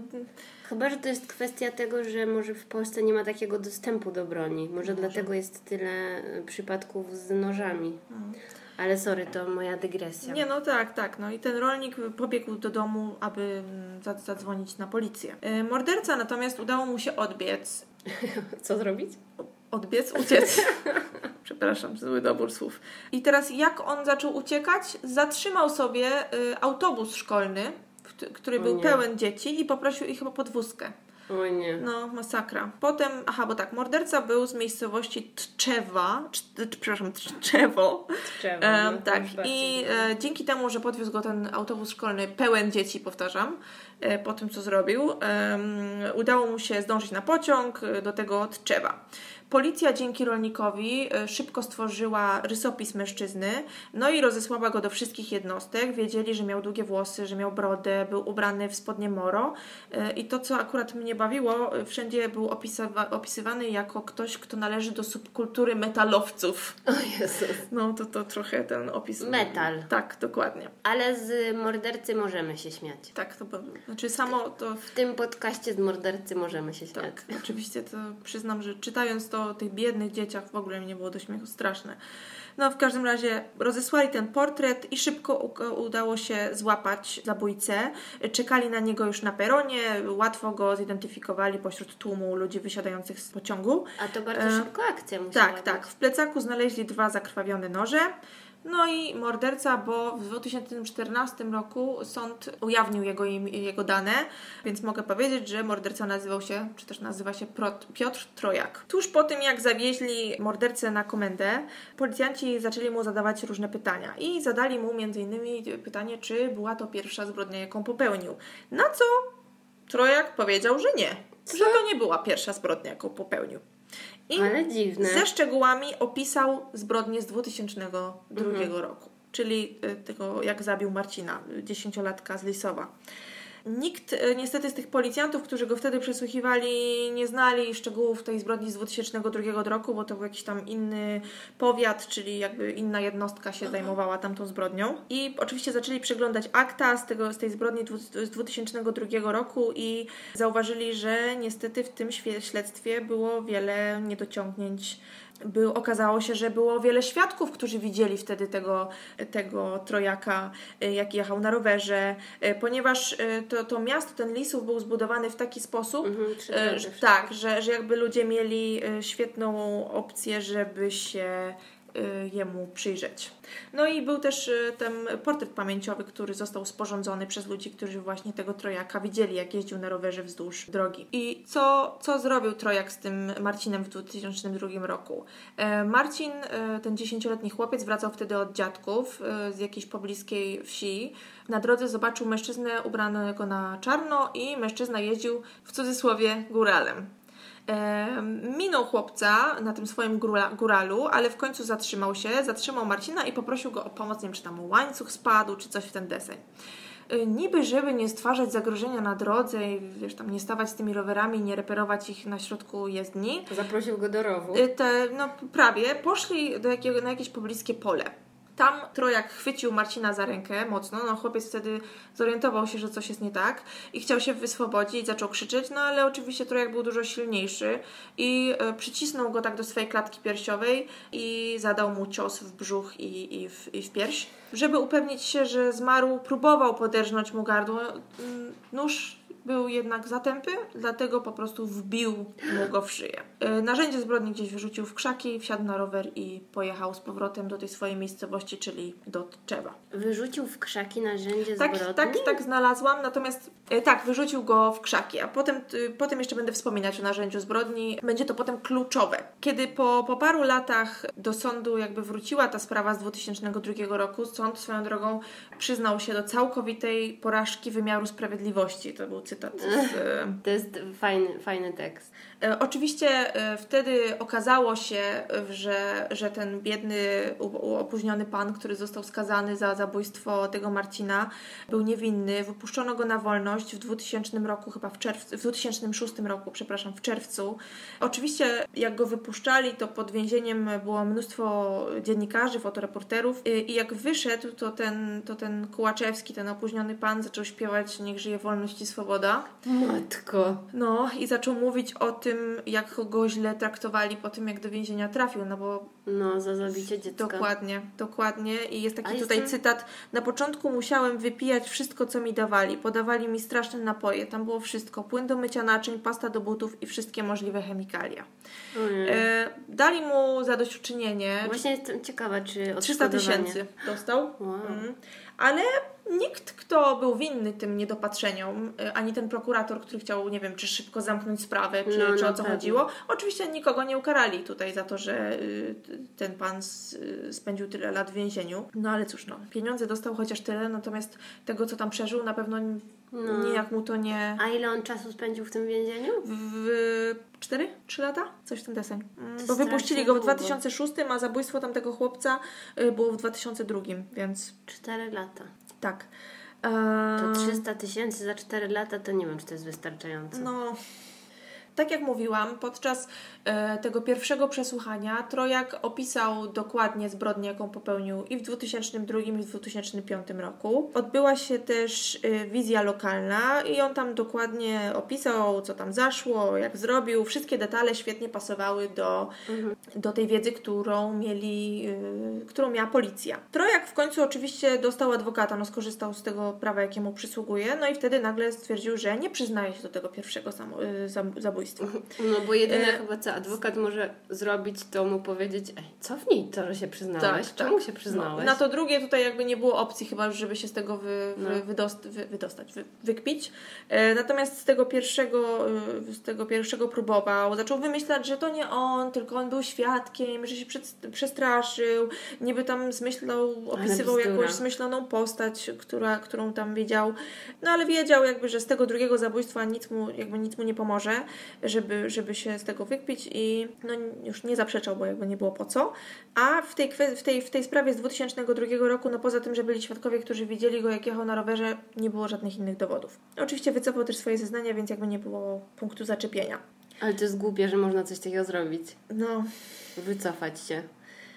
Chyba, że to jest kwestia tego, że może w Polsce nie ma takiego dostępu do broni. Może, dlatego jest tyle e, przypadków z nożami. Ale sorry, to moja dygresja. Nie, no tak, tak. No i ten rolnik pobiegł do domu, aby mm, za- zadzwonić na policję. Y, Morderca natomiast udało mu się odbiec. *laughs* Co zrobić? Odbiec, uciec. *laughs* Przepraszam, zły dobór słów. I teraz jak on zaczął uciekać? Zatrzymał sobie y, autobus szkolny, który był pełen dzieci i poprosił ich o podwózkę. O nie. No, masakra. Potem, aha, bo tak, morderca był z miejscowości Tczewa, Cz- Cz- przepraszam, Tczewo. No, to tak, i e, dzięki temu, że podwiózł go ten autobus szkolny pełen dzieci, powtarzam, e, po tym co zrobił, udało mu się zdążyć na pociąg e, do tego Tczewa. Policja dzięki rolnikowi e, szybko stworzyła rysopis mężczyzny, no i rozesłała go do wszystkich jednostek. Wiedzieli, że miał długie włosy, że miał brodę, był ubrany w spodnie moro. E, I to, co akurat mnie bawiło, e, wszędzie był opisywa- opisywany jako ktoś, kto należy do subkultury metalowców. O Jezus. No to to trochę ten opis. Metal. Tak, dokładnie. Ale z mordercy możemy się śmiać. Tak, to znaczy samo to. W tym podcaście z mordercy możemy się śmiać. Tak, oczywiście to przyznam, że czytając to o tych biednych dzieciach w ogóle mi nie było do śmiechu straszne. No w każdym razie rozesłali ten portret i szybko udało się złapać zabójcę. Czekali na niego już na peronie, łatwo go zidentyfikowali pośród tłumu ludzi wysiadających z pociągu. A to bardzo E, szybko akcja musiała Tak, być. tak. W plecaku znaleźli dwa zakrwawione noże. No i morderca, bo w 2014 roku sąd ujawnił jego, jego dane, więc mogę powiedzieć, że morderca nazywał się, czy też nazywa się Piotr Trojak. Tuż po tym, jak zawieźli mordercę na komendę, policjanci zaczęli mu zadawać różne pytania i zadali mu m.in. pytanie, czy była to pierwsza zbrodnia, jaką popełnił. Na co Trojak powiedział, że nie, że to nie była pierwsza zbrodnia, jaką popełnił. I Ale dziwne. ze szczegółami opisał zbrodnię z 2002 Mhm. roku, czyli y, tego, jak zabił Marcina, y, dziesięciolatka z Lisowa. Nikt y, niestety z tych policjantów, którzy go wtedy przesłuchiwali, nie znali szczegółów tej zbrodni z 2002 roku, bo to był jakiś tam inny powiat, czyli jakby inna jednostka się zajmowała tamtą zbrodnią. I oczywiście zaczęli przeglądać akta z, tego, z tej zbrodni z 2002 roku i zauważyli, że niestety w tym śledztwie było wiele niedociągnięć. Był, okazało się, że było wiele świadków, którzy widzieli wtedy tego, tego trojaka, y, jak jechał na rowerze, y, ponieważ y, to, to miasto, ten Lisów był zbudowany w taki sposób, Mhm, że, tak, że, że jakby ludzie mieli świetną opcję, żeby się jemu przyjrzeć. No i był też y, ten portret pamięciowy, który został sporządzony przez ludzi, którzy właśnie tego trojaka widzieli, jak jeździł na rowerze wzdłuż drogi. I co, co zrobił trojak z tym Marcinem w 2002 roku? E, Marcin, e, ten dziesięcioletni chłopiec, wracał wtedy od dziadków e, z jakiejś pobliskiej wsi. Na drodze zobaczył mężczyznę ubranego na czarno i mężczyzna jeździł w cudzysłowie góralem. Minął chłopca na tym swoim góra, góralu, ale w końcu zatrzymał się, zatrzymał Marcina i poprosił go o pomoc, nie wiem, czy tam łańcuch spadł, czy coś w ten deseń. E, Niby, żeby nie stwarzać zagrożenia na drodze i wiesz, tam nie stawać z tymi rowerami, nie reperować ich na środku jezdni, Zaprosił go do rowu. Y, te, no prawie, poszli do jakiego, na jakieś pobliskie pole. Tam Trojak chwycił Marcina za rękę mocno, no chłopiec wtedy zorientował się, że coś jest nie tak i chciał się wyswobodzić, zaczął krzyczeć, no ale oczywiście Trojak był dużo silniejszy i e, przycisnął go tak do swojej klatki piersiowej i zadał mu cios w brzuch i, i, w, i w pierś. Żeby upewnić się, że zmarł, próbował poderżnąć mu gardło. Nóż był jednak zatępy, dlatego po prostu wbił mu go w szyję. E, narzędzie zbrodni gdzieś wyrzucił w krzaki, wsiadł na rower i pojechał z powrotem do tej swojej miejscowości, czyli do Tczewa. Wyrzucił w krzaki narzędzie Tak, zbrodni? tak, tak znalazłam, natomiast e, tak, wyrzucił go w krzaki, a potem, y, potem jeszcze będę wspominać o narzędziu zbrodni. Będzie to potem kluczowe. Kiedy po, po paru latach do sądu jakby wróciła ta sprawa z 2002 roku, sąd swoją drogą przyznał się do całkowitej porażki wymiaru sprawiedliwości. To był cytat z, e, *laughs* To jest fajny, fajny tekst. E, Oczywiście e, wtedy okazało się, e, że, że ten biedny, opóźniony pan, który został skazany za zabójstwo tego Marcina, był niewinny. Wypuszczono go na wolność w 2000 roku, chyba w czerwcu, w 2006 roku, przepraszam, w czerwcu. Oczywiście jak go wypuszczali, to pod więzieniem było mnóstwo dziennikarzy, fotoreporterów i i jak wyszedł, to ten, to ten Kułaczewski, ten opóźniony pan zaczął śpiewać Niech żyje wolność i swoboda. Matko. No i zaczął mówić o tym, jak go źle traktowali po tym, jak do więzienia trafił, no bo No, za zabicie dziecka. dokładnie, dokładnie. I jest A taki jest tutaj ten- cytat. Na początku musiałem wypijać wszystko, co mi dawali. Podawali mi straszne napoje. Tam było wszystko. Płyn do mycia naczyń, pasta do butów i wszystkie możliwe chemikalia. E, dali mu zadośćuczynienie. Właśnie jestem ciekawa, czy 300 odszkodowanie. tysięcy dostał. Wow. Mm. Ale nikt, kto był winny tym niedopatrzeniom, y, ani ten prokurator, który chciał, nie wiem, czy szybko zamknąć sprawę, czy, No, czy o co pewno. chodziło, oczywiście nikogo nie ukarali tutaj za to, że y, ten pan y, spędził tyle lat w więzieniu. No ale cóż, no, pieniądze dostał chociaż tyle, natomiast tego, co tam przeżył, na pewno No. nijak mu to nie... A ile on czasu spędził w tym więzieniu? W 4? 3 lata? Coś w tym deseń. Mm, Bo wypuścili go w długo. 2006, a zabójstwo tamtego chłopca y, było w 2002, więc Cztery lata. tak. To Eee, 300 tysięcy za 4 lata, to nie wiem, czy to jest wystarczające. No, tak jak mówiłam, podczas e, tego pierwszego przesłuchania Trojak opisał dokładnie zbrodnię, jaką popełnił i w 2002 i w 2005 roku. Odbyła się też e, wizja lokalna i on tam dokładnie opisał, co tam zaszło, jak zrobił. Wszystkie detale świetnie pasowały do, do tej wiedzy, którą mieli, e, którą miała policja. Trojak w końcu oczywiście dostał adwokata, no skorzystał z tego prawa, jakie mu przysługuje, no i wtedy nagle stwierdził, że nie przyznaje się do tego pierwszego zam- zabójstwa. No bo jedyne E, chyba co adwokat może zrobić, to mu powiedzieć, ej, cofnij to, że się przyznałeś. Tak, Czemu tak. się przyznałeś? No, na to drugie tutaj jakby nie było opcji chyba, żeby się z tego wy, wy, No. wydost, wy, wydostać, wy, wykpić. E, natomiast z tego pierwszego y, z tego pierwszego próbował, zaczął wymyślać, że to nie on, tylko on był świadkiem, że się przed, przestraszył, niby tam zmyślał, opisywał jakąś zmyśloną postać, która, którą tam wiedział. No ale wiedział jakby, że z tego drugiego zabójstwa nic mu, jakby nic mu nie pomoże, żeby, żeby się z tego wykpić i no już nie zaprzeczał, bo jakby nie było po co. A w tej, w tej, w tej sprawie z 2002 roku, no poza tym, że byli świadkowie, którzy widzieli go jak jechał na rowerze, nie było żadnych innych dowodów. Oczywiście wycofał też swoje zeznania, więc jakby nie było punktu zaczepienia. Ale to jest głupie, że można coś takiego zrobić. No, Wycofać się.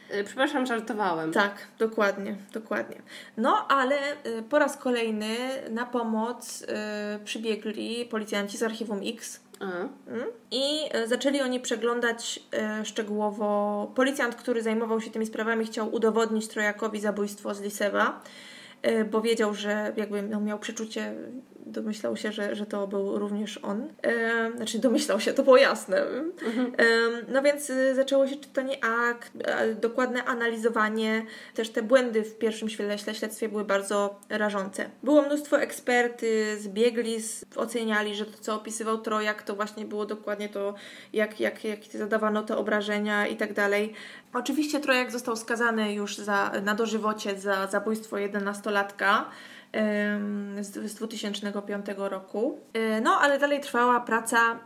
E, Przepraszam, żartowałem. Tak, dokładnie, dokładnie. No, ale y, po raz kolejny na pomoc y, przybiegli policjanci z archiwum X. I y, zaczęli oni przeglądać y, szczegółowo. Policjant, który zajmował się tymi sprawami, chciał udowodnić Trojakowi zabójstwo z Lisewa, y, bo wiedział, że jakby no, miał przeczucie, domyślał się, że, że to był również on. E, znaczy, domyślał się, to było jasne. E, no więc y, zaczęło się czytanie akt, dokładne analizowanie. Też te błędy w pierwszym śle- śle- śledztwie były bardzo rażące. Było mnóstwo eksperty, zbiegli, z- oceniali, że to, co opisywał Trojak, to właśnie było dokładnie to, jak, jak, jak zadawano te obrażenia i tak dalej. Oczywiście Trojak został skazany już za, na dożywocie za zabójstwo 11-latka em, z, z 2005 roku. E, No, ale dalej trwała praca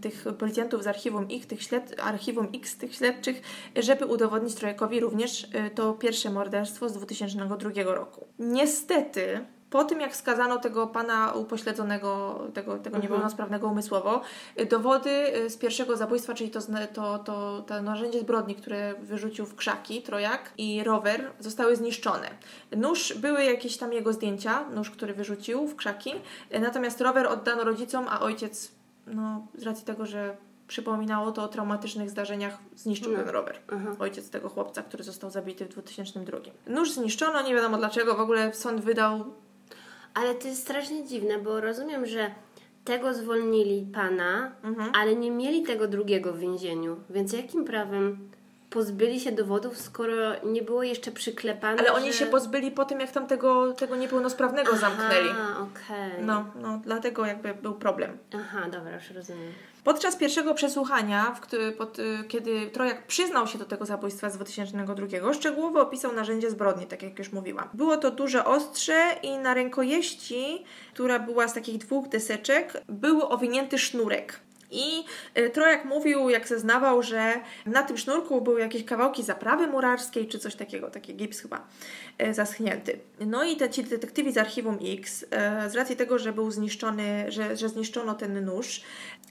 tych policjantów z archiwum X, tych, śled, archiwum X, tych śledczych, żeby udowodnić Trojakowi również e, to pierwsze morderstwo z 2002 roku. Niestety, po tym jak skazano tego pana upośledzonego, tego, tego niepełnosprawnego umysłowo, y, dowody y, z pierwszego zabójstwa, czyli to, to, to, to narzędzie zbrodni, które wyrzucił w krzaki Trojak i rower, zostały zniszczone. Nóż, były jakieś tam jego zdjęcia, nóż, który wyrzucił w krzaki, y, natomiast rower oddano rodzicom, a ojciec, no z racji tego, że przypominało to o traumatycznych zdarzeniach, zniszczył ten rower. aha. Ojciec tego chłopca, który został zabity w 2002. Nóż zniszczono, nie wiadomo dlaczego, w ogóle sąd wydał Ale to jest strasznie dziwne, bo rozumiem, że tego zwolnili pana, Mhm. ale nie mieli tego drugiego w więzieniu. Więc jakim prawem pozbyli się dowodów, skoro nie było jeszcze przyklepane? Ale oni że... się pozbyli po tym, jak tam tego, tego niepełnosprawnego zamknęli. Aha, okej. No, no, dlatego jakby był problem. Aha, dobra, już rozumiem. Podczas pierwszego przesłuchania, w któ- pod, y, kiedy Trojak przyznał się do tego zabójstwa z 2002, szczegółowo opisał narzędzie zbrodni, tak jak już mówiłam. Było to duże ostrze i na rękojeści, która była z takich dwóch deseczek, był owinięty sznurek. I y, Trojak mówił, jak zeznawał, że na tym sznurku były jakieś kawałki zaprawy murarskiej, czy coś takiego, taki gips chyba e, zaschnięty. No i te ci detektywi z archiwum X, e, z racji tego, że był zniszczony, że, że zniszczono ten nóż,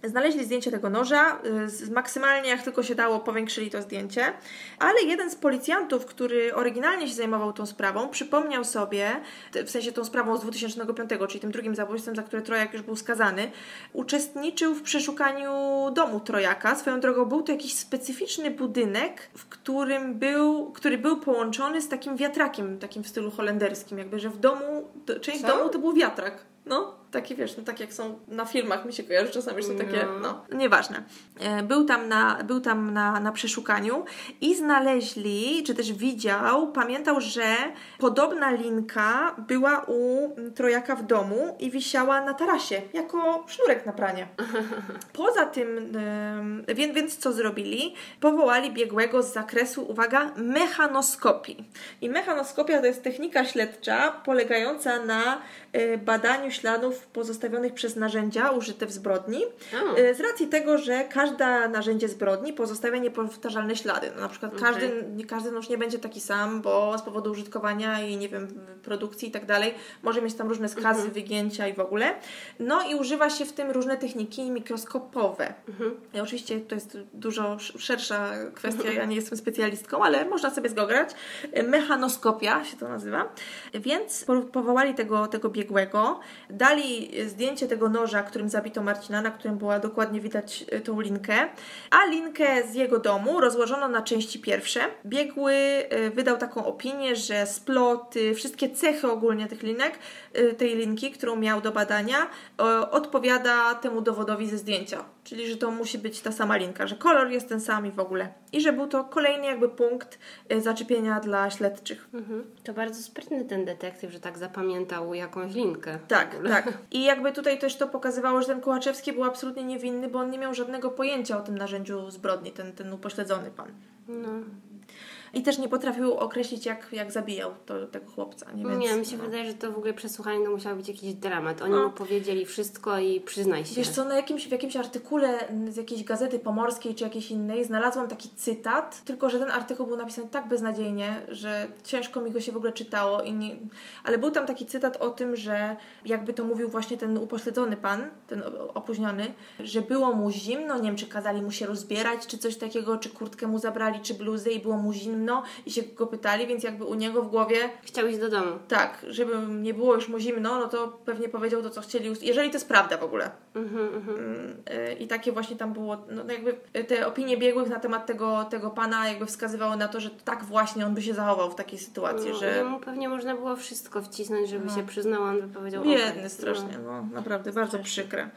znaleźli zdjęcie tego noża, z, maksymalnie jak tylko się dało, powiększyli to zdjęcie, ale jeden z policjantów, który oryginalnie się zajmował tą sprawą, przypomniał sobie, w sensie tą sprawą z 2005, czyli tym drugim zabójstwem, za które Trojak już był skazany, uczestniczył w przeszukaniu domu Trojaka. Swoją drogą był to jakiś specyficzny budynek, w którym był, który był połączony z takim wiatrakiem, takim w stylu holenderskim, jakby, że w domu, część Co? domu to był wiatrak. No, taki wiesz, no tak jak są na filmach, mi się kojarzy czasami, że są takie, No. no, nieważne. E, Był tam, na, był tam na, na przeszukaniu i znaleźli, czy też widział, pamiętał, że podobna linka była u Trojaka w domu i wisiała na tarasie, jako sznurek na pranie. *laughs* Poza tym, więc, więc co zrobili? Powołali biegłego z zakresu, uwaga, mechanoskopii. I mechanoskopia to jest technika śledcza polegająca na e, badaniu śladów pozostawionych przez narzędzia użyte w zbrodni. O. E, Z racji tego, że każde narzędzie zbrodni pozostawia niepowtarzalne ślady. No, na przykład Okej. każdy, każdy nóż nie będzie taki sam, bo z powodu użytkowania i nie wiem, produkcji i tak dalej, może mieć tam różne skazy, wygięcia i w ogóle. No i używa się w tym różne techniki mikroskopowe. I oczywiście to jest dużo sz- szersza kwestia, ja nie jestem specjalistką, ale można sobie zgograć. Mechanoskopia się to nazywa. Więc po- powołali tego, tego biegłego, dali zdjęcie tego noża, którym zabito Marcina, na którym była dokładnie widać e, tą linkę, a linkę z jego domu rozłożono na części pierwsze. Biegły e, wydał taką opinię, że splot, y, wszystkie cechy ogólnie tych linek, tej linki, którą miał do badania, odpowiada temu dowodowi ze zdjęcia. Czyli, że to musi być ta sama linka, że kolor jest ten sam i w ogóle. I że był to kolejny jakby punkt e, zaczepienia dla śledczych. Mhm. To bardzo sprytny ten detektyw, że tak zapamiętał jakąś linkę. Tak, tak. *laughs* I jakby tutaj też to pokazywało, że ten Kołaczewski był absolutnie niewinny, bo on nie miał żadnego pojęcia o tym narzędziu zbrodni, ten, ten upośledzony pan. No. I też nie potrafił określić, jak, jak zabijał to, tego chłopca. Nie, Więc, nie, mi się no. wydaje, że to w ogóle przesłuchanie to musiał być jakiś dramat. Oni No. mu powiedzieli wszystko i przyznaj się. Wiesz co, na jakimś, w jakimś artykule z jakiejś gazety pomorskiej czy jakiejś innej znalazłam taki cytat, tylko że ten artykuł był napisany tak beznadziejnie, że ciężko mi go się w ogóle czytało. I nie... Ale był tam taki cytat o tym, że jakby to mówił właśnie ten upośledzony pan, ten opóźniony, że było mu zimno, nie wiem czy kazali mu się rozbierać, czy coś takiego, czy kurtkę mu zabrali, czy bluzę i było mu zimno i się go pytali, więc jakby u niego w głowie Chciał iść do domu. tak, żeby nie było już mu zimno, no to pewnie powiedział to, co chcieli, jeżeli to jest prawda w ogóle. Mhm, mhm. Mm, y, I takie właśnie tam było, no no jakby te opinie biegłych na temat tego, tego pana jakby wskazywały na to, że tak właśnie on by się zachował w takiej sytuacji, No, że Jemu pewnie można było wszystko wcisnąć, żeby się przyznał, on by powiedział biedny okej, strasznie, No. no naprawdę bardzo przykre.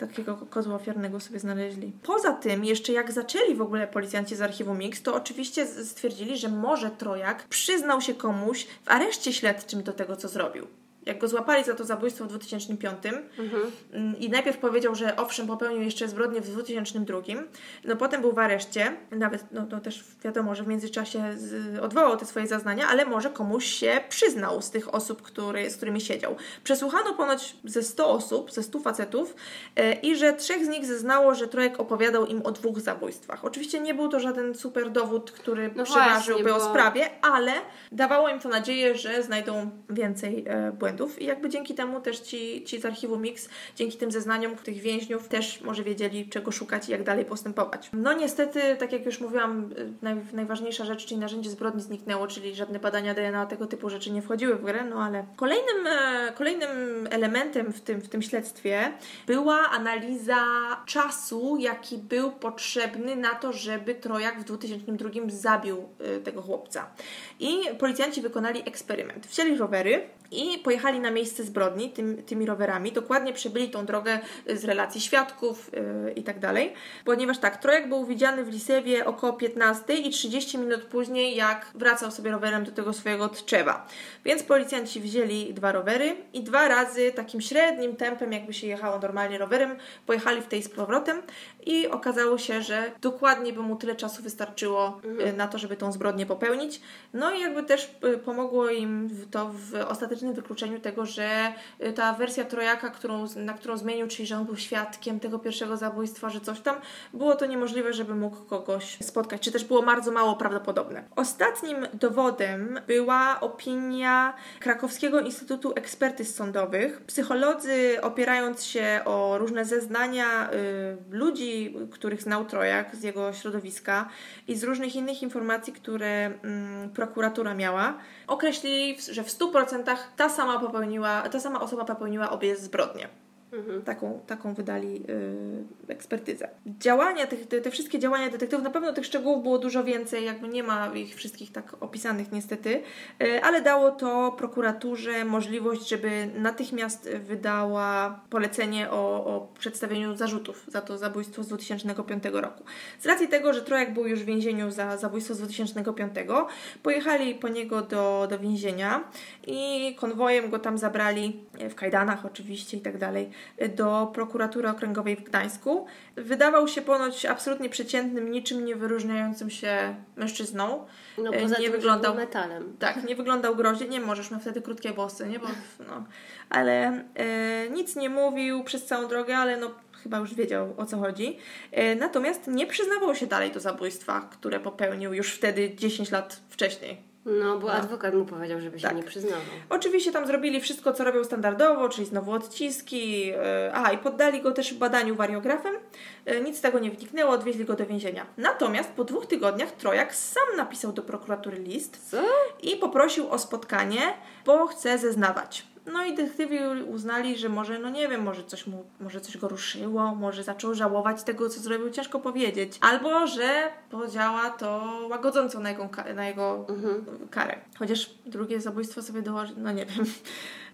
Takiego kozła ofiarnego sobie znaleźli. Poza tym, jeszcze jak zaczęli w ogóle policjanci z archiwum Mix, to oczywiście stwierdzili, że może Trojak przyznał się komuś w areszcie śledczym do tego, co zrobił. Jak go złapali za to zabójstwo w 2005 Mhm. mm, i najpierw powiedział, że owszem, popełnił jeszcze zbrodnię w 2002, no potem był w areszcie, nawet no, no też wiadomo, że w międzyczasie z, odwołał te swoje zeznania, ale może komuś się przyznał z tych osób, który, z którymi siedział. Przesłuchano ponoć ze 100 osób, ze 100 facetów e, i że trzech z nich zeznało, że Trojek opowiadał im o dwóch zabójstwach. Oczywiście nie był to żaden super dowód, który No przeważyłby o sprawie, ale dawało im to nadzieję, że znajdą więcej e, błędów i jakby dzięki temu też ci, ci z archiwum Mix, dzięki tym zeznaniom tych więźniów też może wiedzieli czego szukać i jak dalej postępować. No niestety, tak jak już mówiłam, e, naj, najważniejsza rzecz, czyli narzędzie zbrodni zniknęło, czyli żadne badania DNA, tego typu rzeczy nie wchodziły w grę, no ale kolejnym, e, kolejnym elementem w tym, w tym śledztwie była analiza czasu, jaki był potrzebny na to, żeby Trojak w 2002 zabił e, tego chłopca. I policjanci wykonali eksperyment. Wzięli rowery i pojechali pojechali na miejsce zbrodni tym, tymi rowerami, dokładnie przebyli tą drogę z relacji świadków yy, i tak dalej, ponieważ tak, Trojak był widziany w Lisewie około 15 i 30 minut później, jak wracał sobie rowerem do tego swojego Tczewa. Więc policjanci wzięli dwa rowery i dwa razy takim średnim tempem, jakby się jechało normalnie rowerem, pojechali w tej z powrotem i okazało się, że dokładnie by mu tyle czasu wystarczyło mhm. na to, żeby tą zbrodnię popełnić. No i jakby też y, pomogło im to w ostatecznym wykluczeniu tego, że y, ta wersja Trojaka, którą, na którą zmienił, czyli że on był świadkiem tego pierwszego zabójstwa, że coś tam, było to niemożliwe, żeby mógł kogoś spotkać, czy też było bardzo mało prawdopodobne. Ostatnim dowodem była opinia Krakowskiego Instytutu Ekspertyz Sądowych. Psycholodzy, opierając się o różne zeznania y, ludzi, których znał Trojak z jego środowiska i z różnych innych informacji, które y, prokuratura miała, określili, że w 100% ta sama popełniła, ta sama osoba popełniła obie zbrodnie. Mhm. Taką, taką wydali y, ekspertyzę. Działania, tych, te, te, wszystkie działania detektywów, na pewno tych szczegółów było dużo więcej, jakby nie ma ich wszystkich tak opisanych niestety, y, ale dało to prokuraturze możliwość, żeby natychmiast wydała polecenie o, o przedstawieniu zarzutów za to zabójstwo z 2005 roku. Z racji tego, że Trojak był już w więzieniu za zabójstwo z 2005, pojechali po niego do, do więzienia i konwojem go tam zabrali, w kajdanach oczywiście i tak dalej, do prokuratury okręgowej w Gdańsku. Wydawał się ponoć absolutnie przeciętnym, niczym nie wyróżniającym się mężczyzną. No, poza nie tym, wyglądał metalem. Tak, nie wyglądał groźnie. Nie możesz, miał wtedy krótkie włosy, nie? Bo, no. Ale e, nic nie mówił przez całą drogę, ale no chyba już wiedział o co chodzi. E, natomiast nie przyznawał się dalej do zabójstwa, które popełnił już wtedy 10 lat wcześniej. No, bo no. adwokat mu powiedział, żeby tak. się nie przyznawał. Oczywiście tam zrobili wszystko, co robią standardowo, czyli znowu odciski. Yy, aha, i poddali go też badaniu wariografem. Yy, nic z tego nie wyniknęło, odwieźli go do więzienia. Natomiast po dwóch tygodniach Trojak sam napisał do prokuratury list co? i poprosił o spotkanie, bo chce zeznawać. No i detektywi uznali, że może, no nie wiem, może coś mu, może coś go ruszyło, może zaczął żałować tego, co zrobił, ciężko powiedzieć. Albo, że podziała to łagodząco na jego, na jego mhm. karę. Chociaż drugie zabójstwo sobie dołoży, no nie wiem.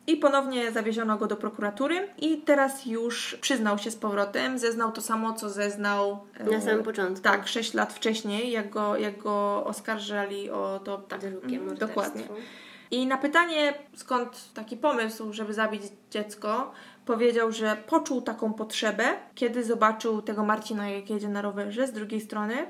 I ponownie zawieziono go do prokuratury i teraz już przyznał się z powrotem, zeznał to samo, co zeznał na samym początku. Tak, sześć lat wcześniej, jak go, jak go oskarżali o to. Tak, mm, dokładnie. I na pytanie, skąd taki pomysł, żeby zabić dziecko, powiedział, że poczuł taką potrzebę, kiedy zobaczył tego Marcina, jak jedzie na rowerze z drugiej strony.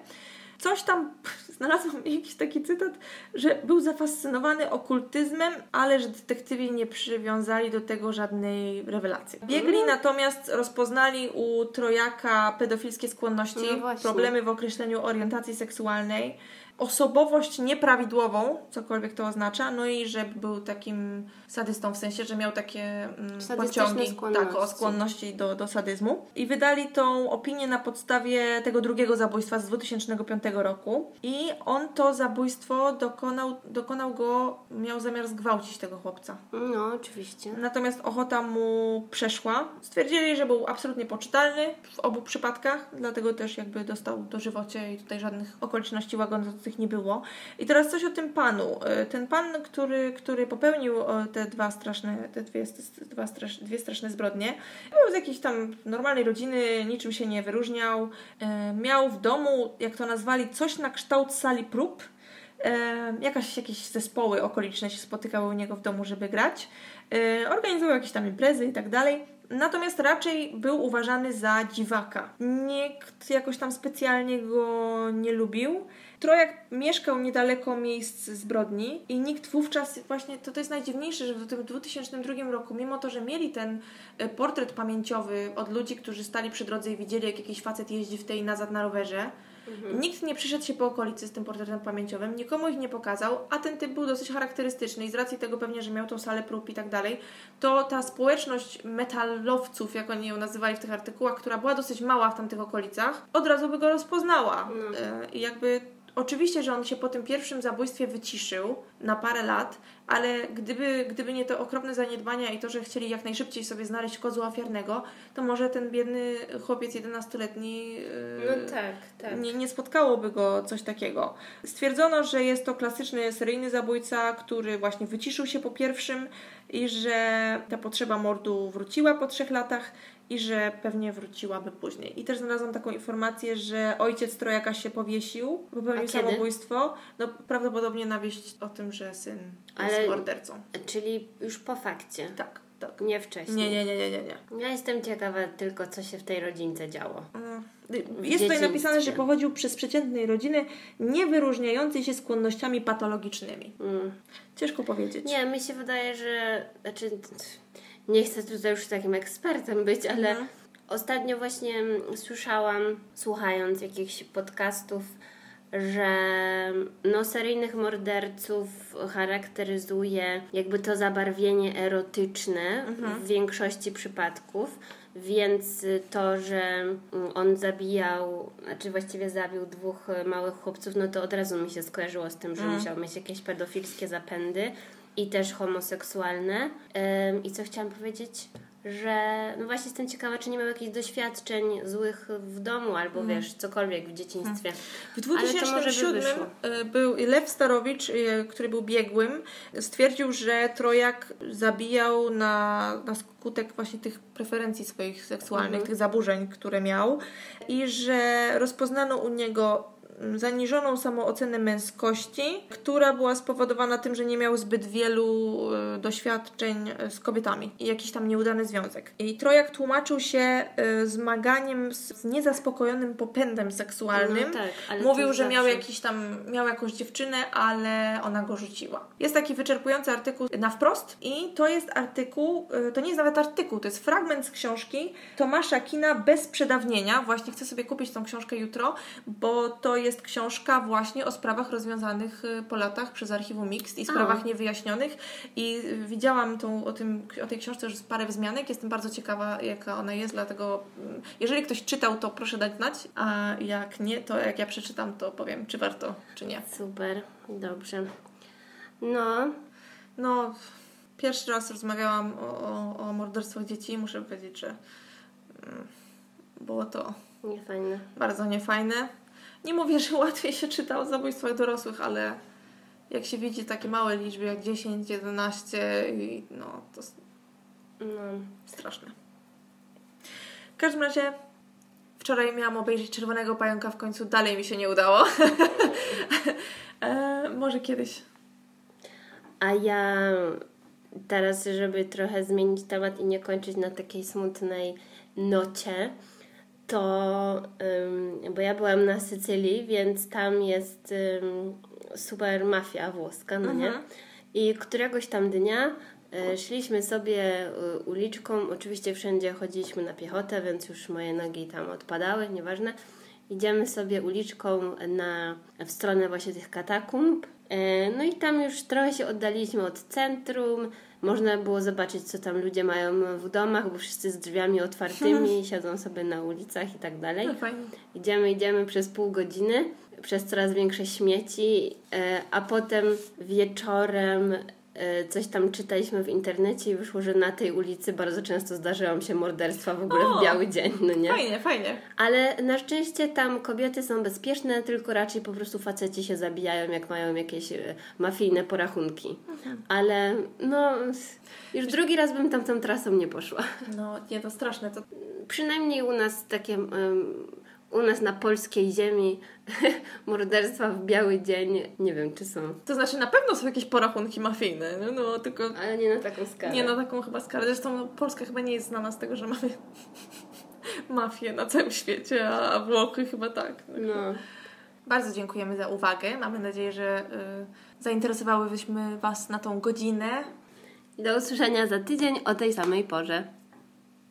Coś tam, *laughs* znalazłam jakiś taki cytat, że był zafascynowany okultyzmem, ale że detektywi nie przywiązali do tego żadnej rewelacji. Biegli mm. natomiast rozpoznali u Trojaka pedofilskie skłonności, no problemy w określeniu orientacji seksualnej, osobowość nieprawidłową, cokolwiek to oznacza, no i że był takim sadystą, w sensie, że miał takie mm, pociągi tak, o skłonności do, do sadyzmu. I wydali tą opinię na podstawie tego drugiego zabójstwa z 2005 roku i on to zabójstwo dokonał, dokonał go, miał zamiar zgwałcić tego chłopca. No, oczywiście. Natomiast ochota mu przeszła. Stwierdzili, że był absolutnie poczytalny w obu przypadkach, dlatego też jakby dostał dożywocie i tutaj żadnych okoliczności łagodzących tych nie było. I teraz coś o tym panu. E, ten pan, który, który popełnił e, te dwa straszne, te dwie, dwa strasz, dwie straszne zbrodnie, był z jakiejś tam normalnej rodziny, niczym się nie wyróżniał. E, miał w domu, jak to nazwali, coś na kształt sali prób. Jakaś, jakieś zespoły okoliczne się spotykały u niego w domu, żeby grać. Organizował jakieś tam imprezy i tak dalej. Natomiast raczej był uważany za dziwaka. Nikt jakoś tam specjalnie go nie lubił. Trojak mieszkał niedaleko miejsc zbrodni i nikt wówczas właśnie, to, to jest najdziwniejsze, że w tym 2002 roku, mimo to, że mieli ten e, portret pamięciowy od ludzi, którzy stali przy drodze i widzieli, jak jakiś facet jeździ w tej nazad na rowerze, Mhm. Nikt nie przyszedł się po okolicy z tym portretem pamięciowym, nikomu ich nie pokazał, a ten typ był dosyć charakterystyczny i z racji tego pewnie, że miał tą salę prób i tak dalej, to ta społeczność metalowców, jak oni ją nazywali w tych artykułach, która była dosyć mała w tamtych okolicach, od razu by go rozpoznała. No. I jakby Oczywiście, że on się po tym pierwszym zabójstwie wyciszył na parę lat, ale gdyby, gdyby nie te okropne zaniedbania i to, że chcieli jak najszybciej sobie znaleźć kozła ofiarnego, to może ten biedny chłopiec 11-letni yy, no tak, tak. Nie, nie spotkałoby go coś takiego. Stwierdzono, że jest to klasyczny seryjny zabójca, który właśnie wyciszył się po pierwszym i że ta potrzeba mordu wróciła po trzech latach i że pewnie wróciłaby później. I też znalazłam taką informację, że ojciec trojaka się powiesił, popełnił samobójstwo. No prawdopodobnie na wieść o tym, że syn Ale, jest mordercą. Czyli już po fakcie. Tak. Tak. Nie wcześniej. Nie, nie, nie, nie, nie, nie. Ja jestem ciekawa tylko, co się w tej rodzince działo. Mm. Jest tutaj napisane, że pochodził przez przeciętnej rodziny, nie wyróżniającej się skłonnościami patologicznymi. Mm. Ciężko powiedzieć. Nie, mi się wydaje, że. Znaczy, nie chcę tutaj już takim ekspertem być, ale mhm. ostatnio właśnie słyszałam, słuchając jakichś podcastów, że no, seryjnych morderców charakteryzuje jakby to zabarwienie erotyczne mhm. w większości przypadków. Więc to, że on zabijał, znaczy właściwie zabił dwóch małych chłopców, no to od razu mi się skojarzyło z tym, że mhm. musiał mieć jakieś pedofilskie zapędy i też homoseksualne. I co chciałam powiedzieć? Że no właśnie jestem ciekawa, czy nie miał jakichś doświadczeń złych w domu albo mm. wiesz, cokolwiek w dzieciństwie. W 2007 e, był Lew Starowicz, e, który był biegłym, stwierdził, że Trojak zabijał na, na skutek właśnie tych preferencji swoich seksualnych, mm. tych zaburzeń, które miał i że rozpoznano u niego zaniżoną samoocenę męskości, która była spowodowana tym, że nie miał zbyt wielu e, doświadczeń e, z kobietami i jakiś tam nieudany związek. I Trojak tłumaczył się e, zmaganiem z niezaspokojonym popędem seksualnym. No tak, Mówił, że miał jakiś tam, miał jakąś dziewczynę, ale ona go rzuciła. Jest taki wyczerpujący artykuł na wprost i to jest artykuł, to nie jest nawet artykuł, to jest fragment z książki Tomasza Kina bez przedawnienia. Właśnie chcę sobie kupić tą książkę jutro, bo to jest jest książka właśnie o sprawach rozwiązanych y, po latach przez archiwum Mixed i sprawach A. niewyjaśnionych i widziałam tą, o, tym, o tej książce już parę wzmianek, jestem bardzo ciekawa jaka ona jest, dlatego mm, jeżeli ktoś czytał, to proszę dać znać, a jak nie, to jak ja przeczytam, to powiem, czy warto, czy nie. Super, dobrze. No. No, pierwszy raz rozmawiałam o, o, o morderstwach dzieci i muszę powiedzieć, że mm, było to niefajne. Bardzo niefajne. Nie mówię, że łatwiej się czyta o zabójstwach dorosłych, ale jak się widzi takie małe liczby jak 10, 11 i no to no. straszne. W każdym razie wczoraj miałam obejrzeć Czerwonego Pająka, w końcu dalej mi się nie udało. *laughs* e, może kiedyś. A ja teraz, żeby trochę zmienić temat i nie kończyć na takiej smutnej nocie, to, bo ja byłam na Sycylii, więc tam jest super mafia włoska, no nie? Mhm. I któregoś tam dnia e, szliśmy sobie e, uliczką, oczywiście wszędzie chodziliśmy na piechotę, więc już moje nogi tam odpadały, nieważne. Idziemy sobie uliczką na, w stronę właśnie tych katakumb. E, no i tam już trochę się oddaliśmy od centrum, można było zobaczyć, co tam ludzie mają w domach, bo wszyscy z drzwiami otwartymi, *laughs* siedzą sobie na ulicach i tak dalej. No fajnie. Idziemy, idziemy przez pół godziny, przez coraz większe śmieci, e, a potem wieczorem coś tam czytaliśmy w internecie i wyszło, że na tej ulicy bardzo często zdarzają się morderstwa w ogóle o, w biały dzień, no nie? Fajnie, fajnie. Ale na szczęście tam kobiety są bezpieczne, tylko raczej po prostu faceci się zabijają, jak mają jakieś e, mafijne porachunki. Mhm. Ale no, już drugi raz bym tam tą trasą nie poszła. No, nie, to straszne. To... Przynajmniej u nas takie... Um, u nas na polskiej ziemi *laughs* morderstwa w biały dzień, nie wiem, czy są. To znaczy, na pewno są jakieś porachunki mafijne, no, no tylko... Ale nie na taką skalę. Nie na taką chyba skalę. Zresztą no, Polska chyba nie jest znana z tego, że mamy *laughs* mafię na całym świecie, a Włochy chyba tak. No. Bardzo dziękujemy za uwagę. Mamy nadzieję, że y, zainteresowałybyśmy Was na tą godzinę. Do usłyszenia za tydzień o tej samej porze.